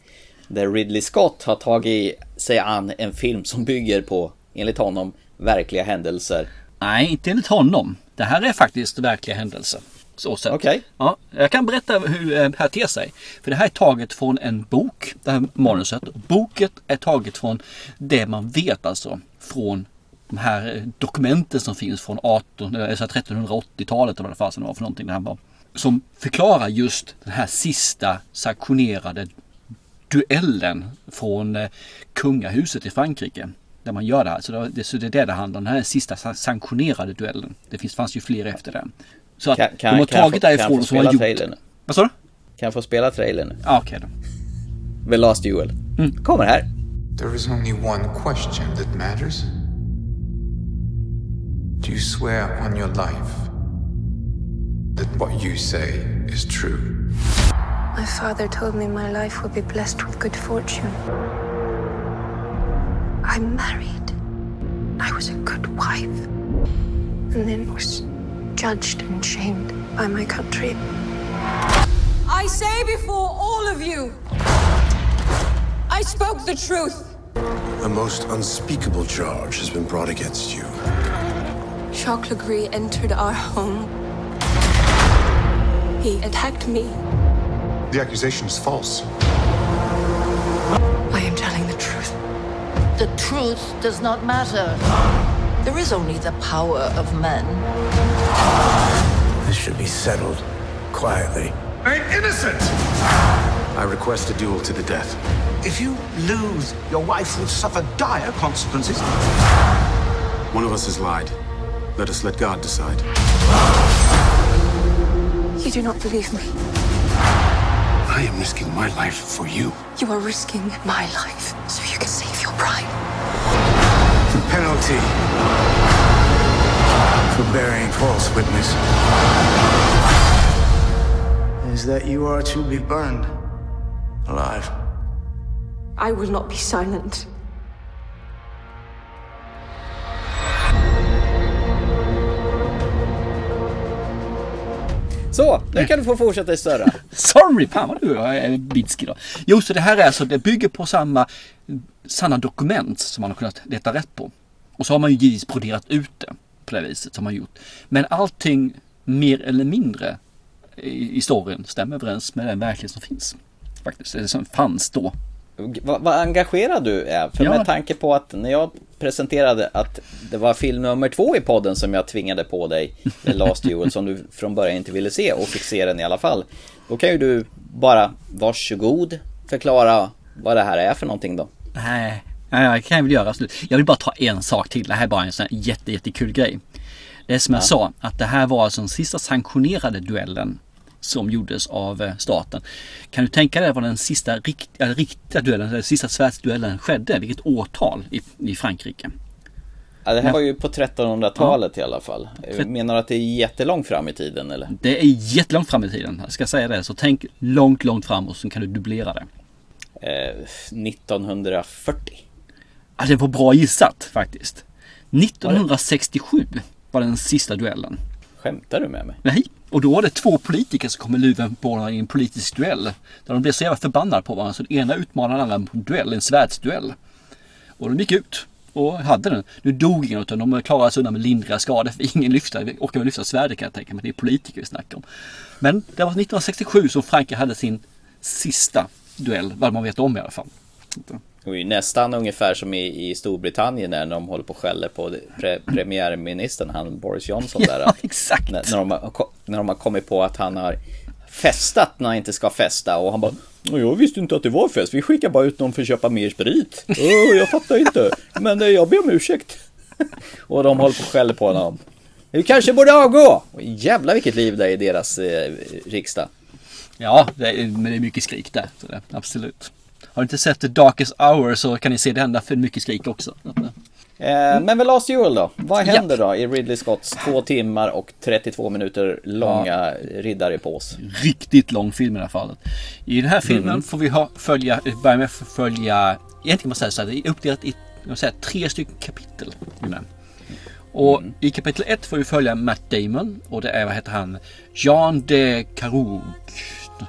Där Ridley Scott har tagit sig an en film som bygger på, enligt honom, verkliga händelser. Nej, inte enligt honom. Det här är faktiskt verkliga händelser. Så sett. Okej. Ja, jag kan berätta hur eh, det här ter sig. För det här är taget från en bok, det här manuset. Boket är taget från det man vet alltså från de här eh, dokumenten som finns från 18, eller så här 1380-talet eller vad det fasen var för någonting det här var. Som förklarar just den här sista sanktionerade duellen från eh, kungahuset i Frankrike. Där man gör det här. Så det, så det är det det handlar om. Den här sista sa- sanktionerade duellen. Det finns, fanns ju fler efter den. Så att Kan, kan, de har få- tagit kan jag därifrån få som har spela gjort... trailern? Vad sa du? Kan jag få spela trailern nu? Ja, okej då. The Last Duel. Kommer här. There is only one question that matters. Do you swear on your life that what you say is true? My father told me my life would be blessed with good fortune. I married. I was a good wife. And then was judged and shamed by my country. I say before all of you, I spoke the truth. A most unspeakable charge has been brought against you. Jacques Legree entered our home. He attacked me. The accusation is false. I am telling the truth. The truth does not matter. There is only the power of men. This should be settled quietly. I'm innocent! I request a duel to the death. If you lose, your wife will suffer dire consequences. One of us has lied. Let us let God decide. You do not believe me. I am risking my life for you. You are risking my life so you can save your bride. The penalty for bearing false witness is that you are to be burned alive. I will not be silent. Så, nu kan du få fortsätta istörra. Sorry, fan vad du är bitsk idag. Jo, så det här är alltså, det bygger på samma sanna dokument som man har kunnat leta rätt på. Och så har man ju givetvis broderat ut det på det viset som man gjort. Men allting mer eller mindre i, i storyn stämmer överens med den verklighet som finns. Faktiskt, eller som fanns då. Vad, vad engagerad du är. För Ja. med tanke på att när jag presenterade att det var film nummer två i podden som jag tvingade på dig, The Last Duel, som du från början inte ville se och fick se den i alla fall. Då kan ju du bara, varsågod, förklara vad det här är för någonting då. Nej, nej, det kan jag väl göra. absolut. Jag vill bara ta en sak till. Det här är bara en sån här jätte, jättekul grej. Det är som jag Ja. sa, att det här var alltså den sista sanktionerade duellen som gjordes av eh, staten. Kan du tänka dig var den sista rikt, äh, riktiga duellen, den sista svärdsduellen skedde? Vilket årtal i, i Frankrike? Ja, det här Ja. var ju på 1300-talet i alla fall. Menar du att det är jättelångt fram i tiden eller? Det är jättelångt fram i tiden, jag ska säga det. Så tänk långt, långt fram och så kan du dubblera det. Eh, 1940. Ja, det var bra gissat faktiskt. 1967 var den sista duellen. Skämtar du med mig? Nej, och då var det två politiker som kom med luven på varandra i en politisk duell. Där de blev så jävla förbannade på varandra så den ena utmanade den andra på en duell, en svärdsduell. Och de gick ut och hade den. Nu dog ingen utan de klarade sig undan med lindriga skador för ingen lyfta, orkar väl lyfta svärdet kan jag tänka mig. Det är politiker vi snackar om. Men det var 1967 som Frankrike hade sin sista duell, vad man vet om i alla fall. Det var ju nästan ungefär som i, i Storbritannien när de håller på och skäller på pre, premiärministern, han Boris Johnson där. Ja, exakt. När, när, de har, när de har kommit på att han har festat när han inte ska festa och han bara Jag visste inte att det var fest, vi skickar bara ut någon för att köpa mer sprit. Åh, jag fattar inte, men eh, jag ber om ursäkt. och de håller på och skäller på honom. Du kanske borde avgå! Jävlar vilket liv det är i deras eh, riksdag. Ja, det är, men det är mycket skrik där. Så det, absolut. Har du inte sett The Darkest Hour så kan ni se det hända för mycket skrik också. Eh, men väl Last Duel då? Vad händer då i Ridley Scotts två timmar och 32 minuter långa riddarepås? Riktigt lång film i det här fallet. I den här filmen Mm. får vi ha, följa, börja med att följa, egentligen kan man säga så här, det är uppdelat i säga, tre stycken kapitel. den. Och i kapitel ett får vi följa Matt Damon och det är, vad heter han, Jean de Carouge,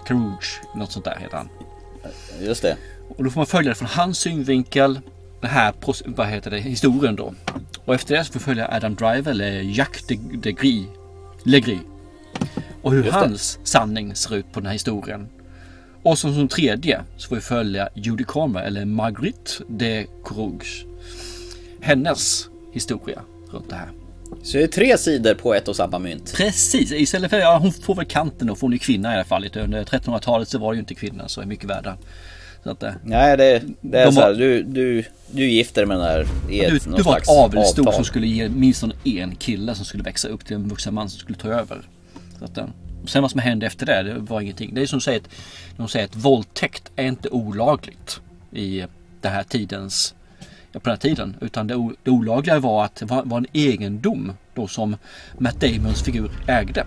Carouge, något sånt där heter han. Just det. Och då får man följa det från hans synvinkel, den här vad heter det, historien då. Och efter det så får vi följa Adam Driver eller Jacques de, de Gris, Legris. Och hur hans sanning ser ut på den här historien. Och som, som tredje så får vi följa Judy Comer eller Marguerite de Courage. Hennes historia runt det här. Så det är tre sidor på ett och samma mynt. Precis, istället för ja, hon får väl kanten då, för hon är kvinna i alla fall. Under 1300-talet så var det ju inte kvinnan så är mycket värda. Så att, Nej, det, det är De så var- här, du, du, du gifter med den här i ett, du, du var ett slags avelssto avtal. som skulle ge minst en kille som skulle växa upp till en vuxen man som skulle ta över. Så att, eh, sen vad som hände efter det, det var ingenting. Det är som säger att, de säger att våldtäkt är inte olagligt i den här tidens på den här tiden. Utan det, o- det olagliga var att det var, var en egendom då som Matt Damons figur ägde.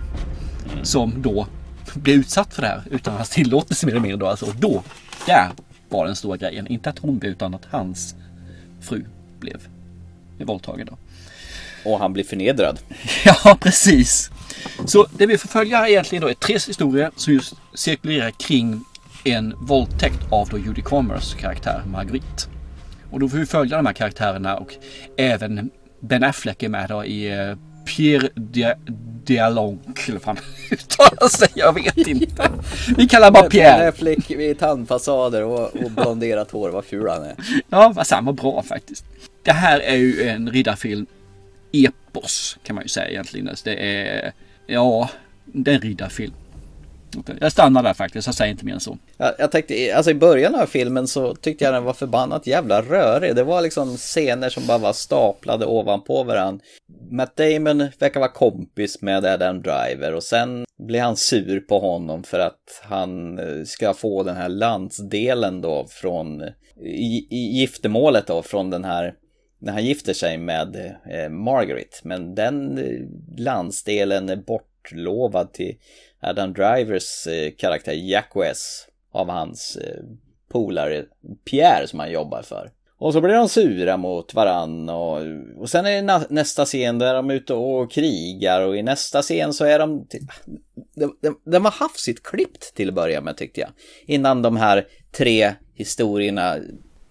Som då blev utsatt för det här utan hans tillåtelse mer eller mindre. Då. Alltså, och då, där var den stora grejen. Inte att hon blev utan att hans fru blev våldtagen. Då. Och han blir förnedrad. Ja, precis. Så det vi får följa egentligen då är tre historier som just cirkulerar kring en våldtäkt av då Judy Comers karaktär Marguerite. Och då får vi följa de här karaktärerna och även Ben Affleck är med då i eh, Pierre Dia- Dialonc, eller fan uttalar sig, jag vet inte. Vi kallar bara Pierre. Flick vid tandfasader och, och blonderat hår, vad ful han är. Ja, fast han var bra faktiskt. Det här är ju en riddarfilm epos kan man ju säga egentligen. Alltså, Det är, ja, det är en riddarfilm. Jag stannar där faktiskt, jag säger inte mer än så. Jag, jag tänkte, alltså i början av filmen så tyckte jag den var förbannat jävla rörig. Det var liksom scener som bara var staplade ovanpå varandra. Matt Damon verkar vara kompis med Adam Driver och sen blir han sur på honom för att han eh, ska få den här landsdelen då från i, i giftermålet då från den här när han gifter sig med eh, Margaret. Men den eh, landsdelen är bortlovad till Adam Drivers eh, karaktär Jack West av hans eh, polare Pierre som han jobbar för. Och så blir de sura mot varann och, och sen är det na- nästa scen där de är ute och krigar och i nästa scen så är de... Den, den, var hafsigt klippt till att börja med tyckte jag. Innan de här tre historierna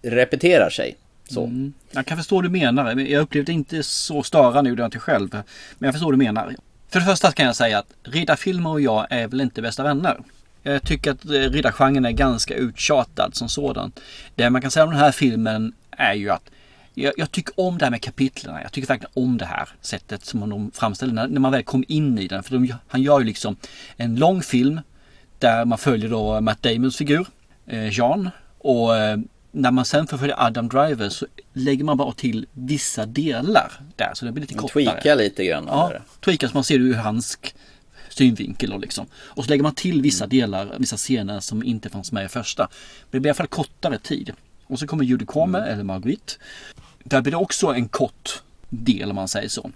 repeterar sig. Så. Mm. Jag kan förstå vad du menar. Jag upplevde inte så störande, gjorde jag inte själv. Men jag förstår vad du menar. För det första kan jag säga att riddarfilmer och jag är väl inte bästa vänner. Jag tycker att eh, riddargenren är ganska uttjatad som sådan. Det man kan säga om den här filmen är ju att jag, jag tycker om det här med kapitlen. Jag tycker verkligen om det här sättet som de framställer när, när man väl kom in i den. För de, han gör ju liksom en lång film där man följer då Matt Damons figur, eh, Jean. Och eh, när man sen får följa Adam Driver så lägger man bara till vissa delar där. Så det blir lite Man kortare. tweakar lite grann. Ja, där. tweakar så man ser det ur hans synvinkel då liksom. Och så lägger man till vissa delar, vissa scener som inte fanns med i första. Men det blir i alla fall kortare tid. Och så kommer Judy Comer, eller Marguerite. Där blir det också en kort del om man säger så.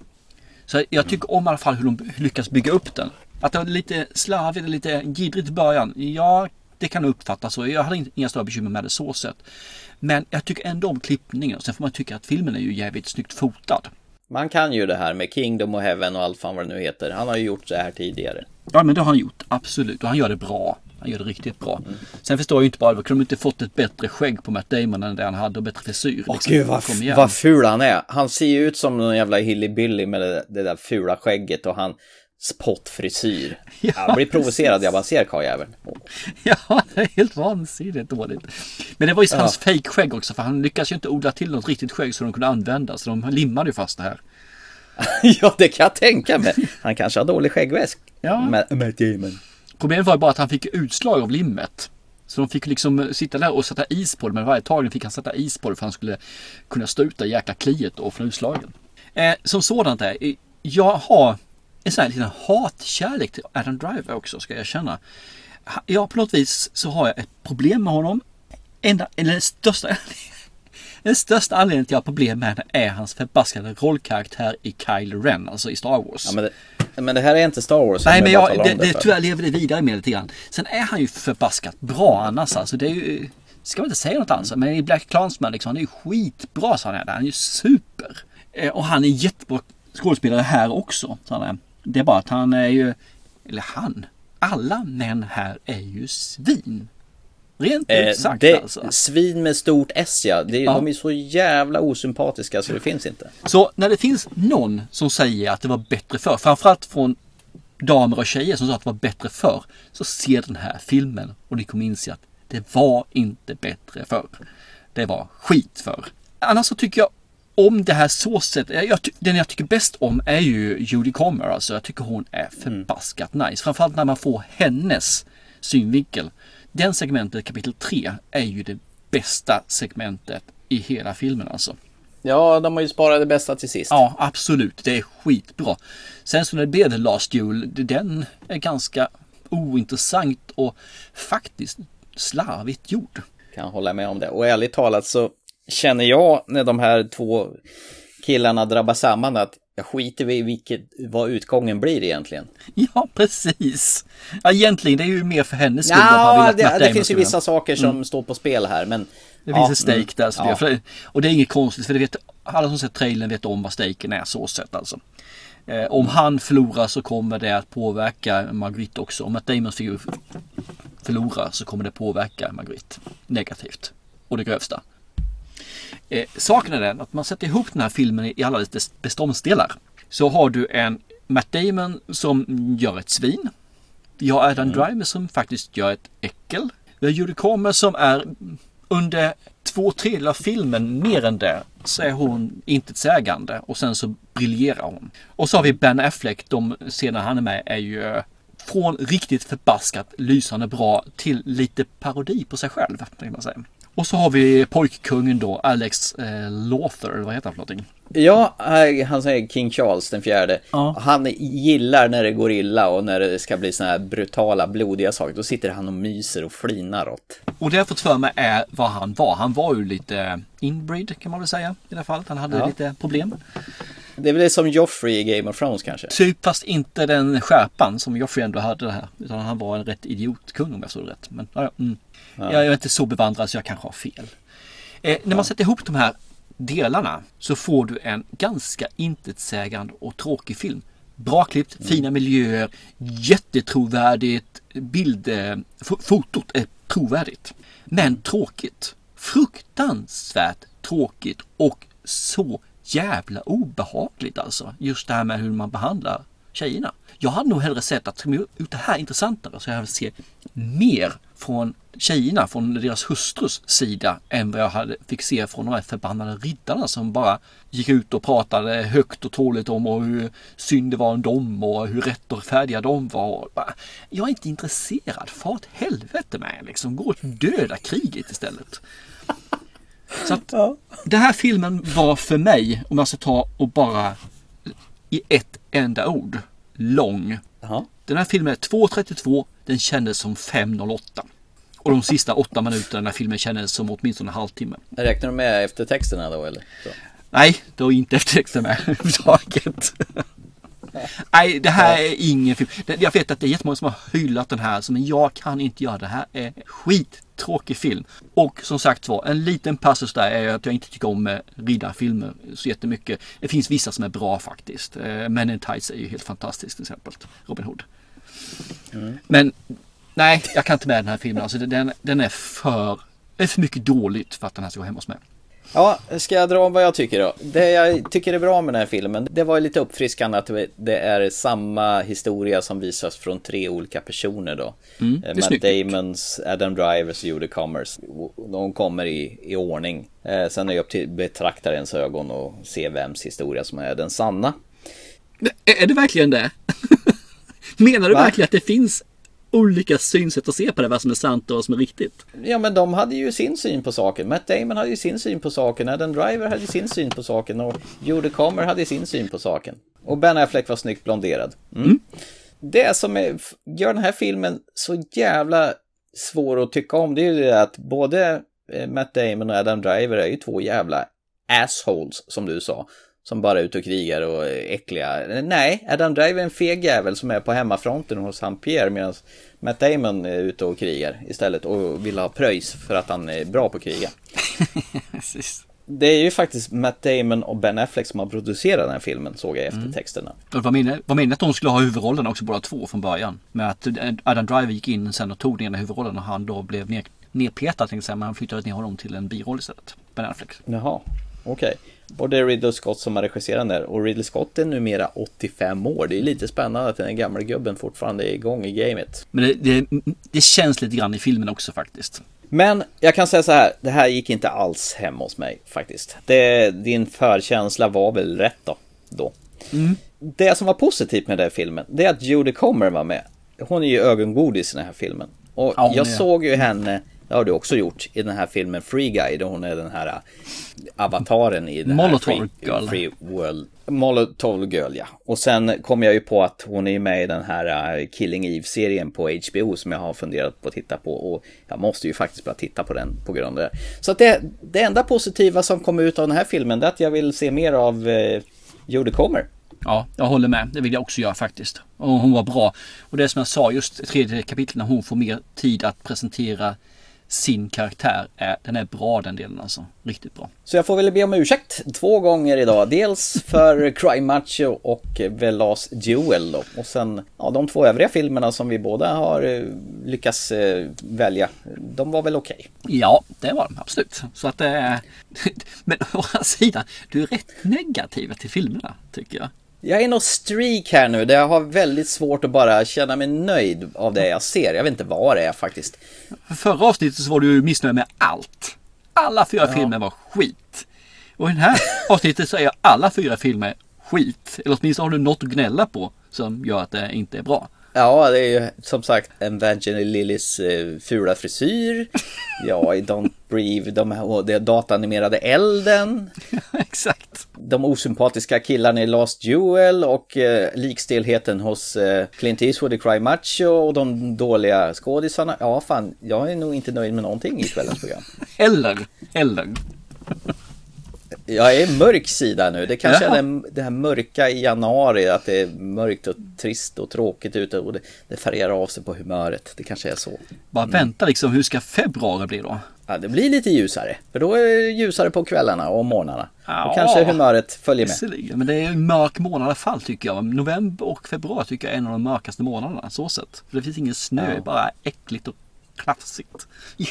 Så jag tycker om i alla fall hur de lyckas bygga upp den. Att det var lite slarvigt och lite giddrigt i början. Ja, det kan uppfattas så. Jag hade in- inga större bekymmer med det så sett. Men jag tycker ändå om klippningen. Sen får man tycka att filmen är ju jävligt snyggt fotad. Man kan ju det här med Kingdom och Heaven och allt fan vad det nu heter. Han har ju gjort så här tidigare. Ja men det har han gjort, absolut. Och han gör det bra. Han gör det riktigt bra. Sen förstår jag ju inte bara, kunde de inte fått ett bättre skägg på Matt Damon än det han hade och bättre frisyr? Åh liksom? gud vad, vad ful han är. Han ser ju ut som någon jävla hillbilly med det, det där fula skägget och han spottfrisyr. jag blir provocerad jag bara ser karljäveln. Ja, det är helt vansinnigt dåligt. Men det var ju Ja. hans fejkskägg också, för han lyckas ju inte odla till något riktigt skägg som de kunde använda. Så de limmade ju fast det här. ja, det kan jag tänka mig. Han kanske har dålig skäggväsk. Ja. Matt Damon. Problemet var ju bara att han fick utslag av limmet. Så de fick liksom sitta där och sätta is på det. Men varje tag fick han sätta is på det för han skulle kunna stå ut det jäkla kliet då från utslagen. Eh, som sådant är, eh, jag har en sån här liten hatkärlek till Adam Driver också ska jag känna. Ja, på något vis så har jag ett problem med honom. Enda, eller den största, den största anledningen till att jag har problem med henne är hans förbaskade rollkaraktär i Kyle Ren, alltså i Star Wars. Ja, men, det, men det här är inte Star Wars. Nej men jag det, det, för tyvärr lever det vidare med lite grann. Sen är han ju förbaskat bra annars alltså. Det är ju, ska man inte säga något annat. Men i Black Clansman liksom, han är ju skitbra så han är där. Han är ju super. Eh, Och han är jättebra skådespelare här också. Så han är. Det är bara att han är ju, eller han, alla män här är ju svin. Rent Eh, ut sagt det, alltså. Svin med stort S ja. Det, Ja. De är så jävla osympatiska så det finns inte. Så när det finns någon som säger att det var bättre för, framförallt från damer och tjejer som sa att det var bättre förr. Så se den här filmen och ni kommer inse att det var inte bättre förr. Det var skit förr. Annars så tycker jag om det här såset. Jag, den jag tycker bäst om är ju Judy Comer. Alltså jag tycker hon är förbaskat nice. Framförallt när man får hennes synvinkel. Den segmentet, kapitel 3, är ju det bästa segmentet i hela filmen alltså. Ja, de har ju sparat det bästa till sist. Ja, absolut. Det är skitbra. Sen så när det blev The Last Duel, den är ganska ointressant och faktiskt slarvigt gjord. Kan hålla med om det. Och ärligt talat så känner jag när de här två killarna drabbar samman att jag skiter i vilket, vad utgången blir egentligen. Ja, precis. Ja, egentligen, det är ju mer för hennes skull. Ja, det, det Damon finns ju vissa saker som Mm. står på spel här, men... Det ja, finns steak mm, där. Så ja. det, det, och det är inget konstigt för det vet, alla som sett trailern vet om vad steaken är så sett alltså. Eh, om han förlorar så kommer det att påverka Marguerite också. Om Matt Damons figur förlorar så kommer det påverka Marguerite negativt. Och det grövsta. Eh, saken är den att man sätter ihop den här filmen i alla dess beståndsdelar. Så har du en Matt Damon som gör ett svin. Vi har Adam Driver som faktiskt gör ett äckel. Vi har Judy Comer som är under två tredjedelar av filmen, mer än det, så är hon intetsägande och sen så briljerar hon. Och så har vi Ben Affleck, de scener han är med är ju eh, från riktigt förbaskat lysande bra till lite parodi på sig själv. Kan man säga. Och så har vi pojkkungen då, Alex eh, Lothar, eller vad heter han för någonting? Ja, han säger King Charles den fjärde. Han gillar när det går illa och när det ska bli såna här brutala, blodiga saker. Då sitter han och myser och flinar åt. Och det jag fått för mig är vad han var. Han var ju lite inbreed kan man väl säga i det här fallet. Han hade Ja. lite problem. Det är väl det som Joffrey i Game of Thrones kanske? Typ fast inte den skärpan som Joffrey ändå hade det här. Utan han var en rätt idiotkung om jag förstod det rätt. Men ja, ja, mm. Ja. Jag är inte så bevandrad så jag kanske har fel. Eh, när man sätter ihop de här delarna så får du en ganska intetsägande och tråkig film. Bra klippt, fina miljöer, jättetrovärdigt bild... fo- Fotot är trovärdigt. Men tråkigt. Fruktansvärt tråkigt och så jävla obehagligt alltså. Just det här med hur man behandlar tjejerna. Jag hade nog hellre sett att ut det här intressantare så jag vill se mer från tjejerna, från deras hustrus sida än vad jag hade, fick se från de här förbannade riddarna som bara gick ut och pratade högt och tåligt om och hur synd det var om dem och hur rätt och färdiga de var. Jag är inte intresserad, far åt helvete med liksom. Gå och döda kriget istället. Så att den här filmen var för mig, om jag ska ta och bara i ett enda ord, lång. Den här filmen är 2.32, den kändes som 5.08. Och de sista åtta minuterna när filmen kändes som åtminstone en halvtimme. Räknar du med eftertexterna då eller? Så. Nej, det var inte eftertexten med överhuvudtaget. Nej, det här är ingen film. Jag vet att det är jättemånga som har hyllat den här, men jag kan inte göra det. Det här är skittråkig film. Och som sagt var, en liten passus där är att jag inte tycker om eh, riddarfilmer så jättemycket. Det finns vissa som är bra faktiskt. Eh, Men in Tights är ju helt fantastisk till exempel. Robin Hood. Men nej, jag kan inte med den här filmen. Alltså den, den är för, det är för mycket dåligt för att den här ska gå hem hos mig. Ja, ska jag dra om vad jag tycker då? Det jag tycker är bra med den här filmen, det var lite uppfriskande att det är samma historia som visas från tre olika personer då. Mm, Eh, det är Matt snyggt. Damons, Adam Drivers och Judy Comers. De kommer i, i ordning. Eh, Sen är det upp till betraktarens ögon och se vems historia som är den sanna. Är är det verkligen det? Menar du Va? verkligen att det finns olika synsätt att se på det, vad som är sant och vad som är riktigt? Ja men de hade ju sin syn på saken. Matt Damon hade ju sin syn på saken. Adam Driver hade sin syn på saken. Och Judy Comer hade sin syn på saken. Och Ben Affleck var snyggt blonderad. Mm. Det som är, gör den här filmen så jävla svår att tycka om det är ju det att både eh, Matt Damon och Adam Driver är ju två jävla assholes som du sa. Som bara är ute och krigar och är äckliga. Nej, Adam Driver är en feg jävel som är på hemmafronten hos han Pierre medan Matt Damon är ute och krigar istället och vill ha pröjs för att han är bra på att kriga. Det är ju faktiskt Matt Damon och Ben Affleck som har producerat den här filmen såg jag efter Mm. texterna. Vad menar vad menar att de skulle ha huvudrollen också båda två från början? Med att Adam Driver gick in sen och tog den ena huvudrollen och han då blev ner, nerpetad tänkte jag säga, men han flyttade ner honom till en biroll istället. Ben Affleck. Jaha, okej. Och det är Ridley Scott som har regisserat där. Och Ridley Scott är numera 85 år. Det är lite spännande att den gamla gubben fortfarande är igång i gamet. Men det, det, det känns lite grann i filmen också faktiskt. Men jag kan säga så här, det här gick inte alls hem hos mig faktiskt. Det, din förkänsla var väl rätt då. då. Mm. Det som var positivt med den här filmen, det är att Jodie Comer var med. Hon är ju ögongodis i den här filmen. Och Ja, jag såg ju henne, det har du också gjort, i den här filmen Free Guy, där hon är den här äh, avataren i den Molotov här Free, Girl. Free World. Molotov Girl, ja. Och sen kom jag ju på att hon är med i den här äh, Killing Eve-serien på HBO som jag har funderat på att titta på. Och jag måste ju faktiskt börja titta på den på grund av det. Så att det, det enda positiva som kom ut av den här filmen, är att jag vill se mer av eh, Jodie Comer. Ja, jag håller med. Det vill jag också göra faktiskt. Och hon var bra. Och det som jag sa, just tredje kapitlet när hon får mer tid att presentera sin karaktär. Är, den är bra den delen alltså. Riktigt bra. Så jag får väl be om ursäkt två gånger idag. Dels för Cry Macho och The Last Duel då. Och sen ja, de två övriga filmerna som vi båda har eh, lyckats eh, välja. De var väl okej. Ja, det var de absolut. Så att det är... Men å andra sidan, du är rätt negativ till filmerna tycker jag. Jag är nog streak här nu där jag har väldigt svårt att bara känna mig nöjd av det jag ser. Jag vet inte vad det är faktiskt. För förra avsnittet så var du missnöjd med allt. Alla fyra Ja. filmer var skit. Och i det här avsnittet så är alla fyra filmer skit. Eller åtminstone har du något att gnälla på som gör att det inte är bra. Ja, det är ju som sagt Evangeline Lillys eh, fula frisyr. Ja, i Don't Breathe, de här, datanimerade elden. Exakt. De osympatiska killarna i Last Duel och eh, likstelheten hos eh, Clint Eastwood i Cry Macho och de dåliga skådisarna. Ja, fan, jag är nog inte nöjd med någonting i kvällens program. Eller, eller. Jag är mörk sida nu. Det kanske Jaha. är det, det här mörka i januari, att det är mörkt och trist och tråkigt ute och det, det färgar av sig på humöret. Det kanske är så. Bara vänta liksom, hur ska februari bli då? Ja, det blir lite ljusare. För då är det ljusare på kvällarna och morgnarna. Ja. Och kanske humöret följer med. Men det är en mörk månad i alla fall tycker jag. November och februari tycker jag är en av de mörkaste månaderna. Så sett. För det finns ingen snö, Ja. det är bara äckligt och klafsigt.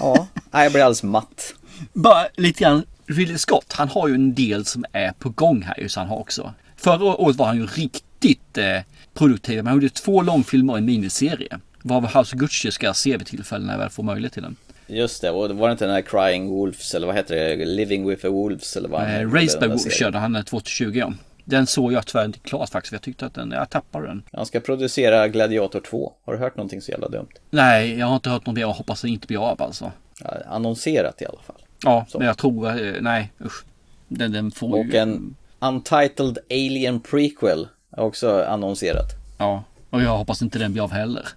Ja, jag blir alldeles matt. Bara lite grann, Ridley Scott, han har ju en del som är på gång här ju, så han har också. Förra året var han ju riktigt eh, produktiv. Han gjorde två långfilmer och en miniserie. Varav House of Gucci ska jag se vid tillfälle när jag väl får möjlighet till den. Just det, och det var det inte den här Crying Wolves eller vad heter det? Living with the Wolves eller vad Eh, Raised by Wolves körde han eh, 2020 ja. Den såg jag tyvärr inte klart faktiskt, jag tyckte att den, jag tappade den. Han ska producera Gladiator 2. Har du hört någonting så jävla dumt? Nej, jag har inte hört något och hoppas det inte blir av alltså. Ja, annonserat i alla fall. Ja, men jag tror, eh, nej usch. Den, den får Och ju... en Untitled Alien Prequel är också annonserat. Ja, och jag hoppas inte den blir av heller.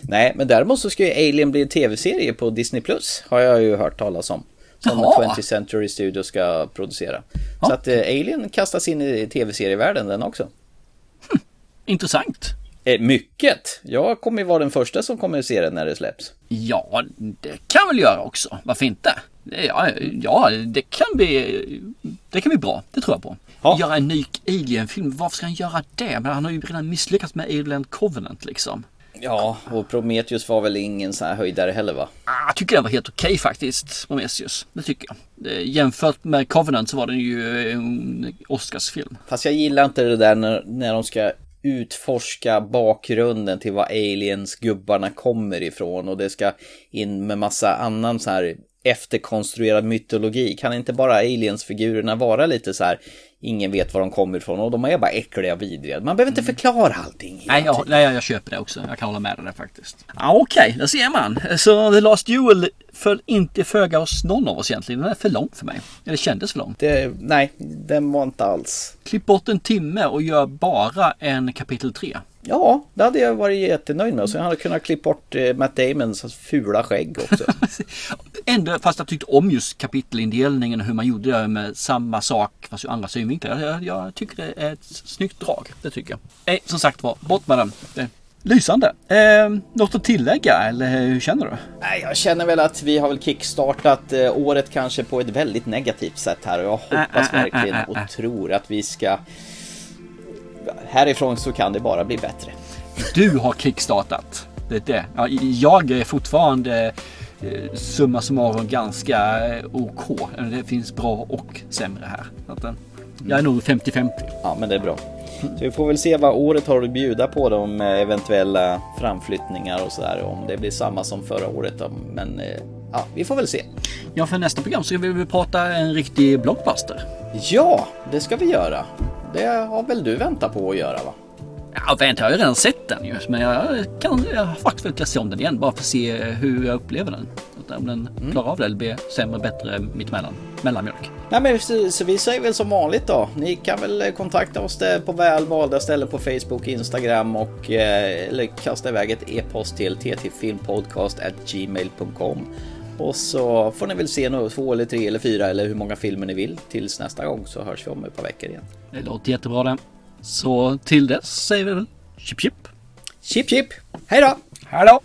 Nej, men däremot så ska ju Alien bli en tv-serie på Disney Plus. Har jag ju hört talas om. Som Jaha. 20th Century Studios ska producera. Så att eh, Alien kastas in i tv-serievärlden den också. Intressant. Eh, mycket! Jag kommer ju vara den första som kommer se den när det släpps. Ja, det kan väl göra också. Varför inte? Ja, ja det kan bli, det kan bli bra. Det tror jag på. Göra en ny Alien-film. Varför ska han göra det? Men han har ju redan misslyckats med Alien Covenant liksom. Ja, och Prometheus var väl ingen sån här höjdare heller va? Ah, Jag tycker den var helt okej faktiskt, Prometheus. Det tycker jag. Jämfört med Covenant så var den ju en Oscarsfilm. Fast jag gillar inte det där när, när de ska utforska bakgrunden till var aliens-gubbarna kommer ifrån och det ska in med massa annan så här efterkonstruerad mytologi. Kan inte bara aliens-figurerna vara lite så här, ingen vet var de kommer ifrån och de är bara äckliga och vidriga. Man behöver inte förklara allting. Nej jag, nej, jag köper det också. Jag kan hålla med dig faktiskt. Ja, Okej, där ser man. Så The Last Duel föll inte föga hos någon av oss egentligen. Den är för lång för mig. Eller kändes för lång. Det, nej, den var inte alls. Klipp bort en timme och gör bara en kapitel 3. Ja, det hade jag varit jättenöjd med. Så jag hade kunnat klippa bort eh, Matt Damons fula skägg också. Ändå, fast jag tyckte om just kapitelindelningen och hur man gjorde det med samma sak fast ur andra synvinklar. Jag, jag, jag tycker det är ett snyggt drag. Det tycker jag. Nej, som sagt var, bort med den. Det, lysande. Eh, något att tillägga eller hur känner du? Nej, jag känner väl att vi har väl kickstartat eh, året kanske på ett väldigt negativt sätt här och jag hoppas Äh, äh, verkligen äh, äh, och tror att vi ska... Härifrån så kan det bara bli bättre. Du har kickstartat. Det är det. Ja, jag är fortfarande eh, summa summarum ganska eh, OK. Det finns bra och sämre här. Eh, jag är nog 50-50. Ja, men det är bra. Så vi får väl se vad året har att bjuda på med eventuella framflyttningar och sådär. Om det blir samma som förra året. Men ja, vi får väl se. Ja, för nästa program ska vi väl prata en riktig blockbuster. Ja, det ska vi göra. Det har väl du väntat på att göra va? Ja, vänta, jag har ju redan sett den ju. Men jag, kan, jag faktiskt velat se om den igen bara för att se hur jag upplever den. Om den klarar av det eller blir sämre, bättre mittemellan. Mellanmjölk. Nej men så, så vi säger väl som vanligt då. Ni kan väl kontakta oss på välvalda ställen på Facebook, Instagram och eh, eller kasta iväg ett e-post till ttfilmpodcast@gmail.com. Och så får ni väl se nu två eller tre eller fyra eller hur många filmer ni vill tills nästa gång så hörs vi om ett par veckor igen. Det låter jättebra det. Så till dess säger vi väl chip chip. Chip chip! Hej då! Hej då!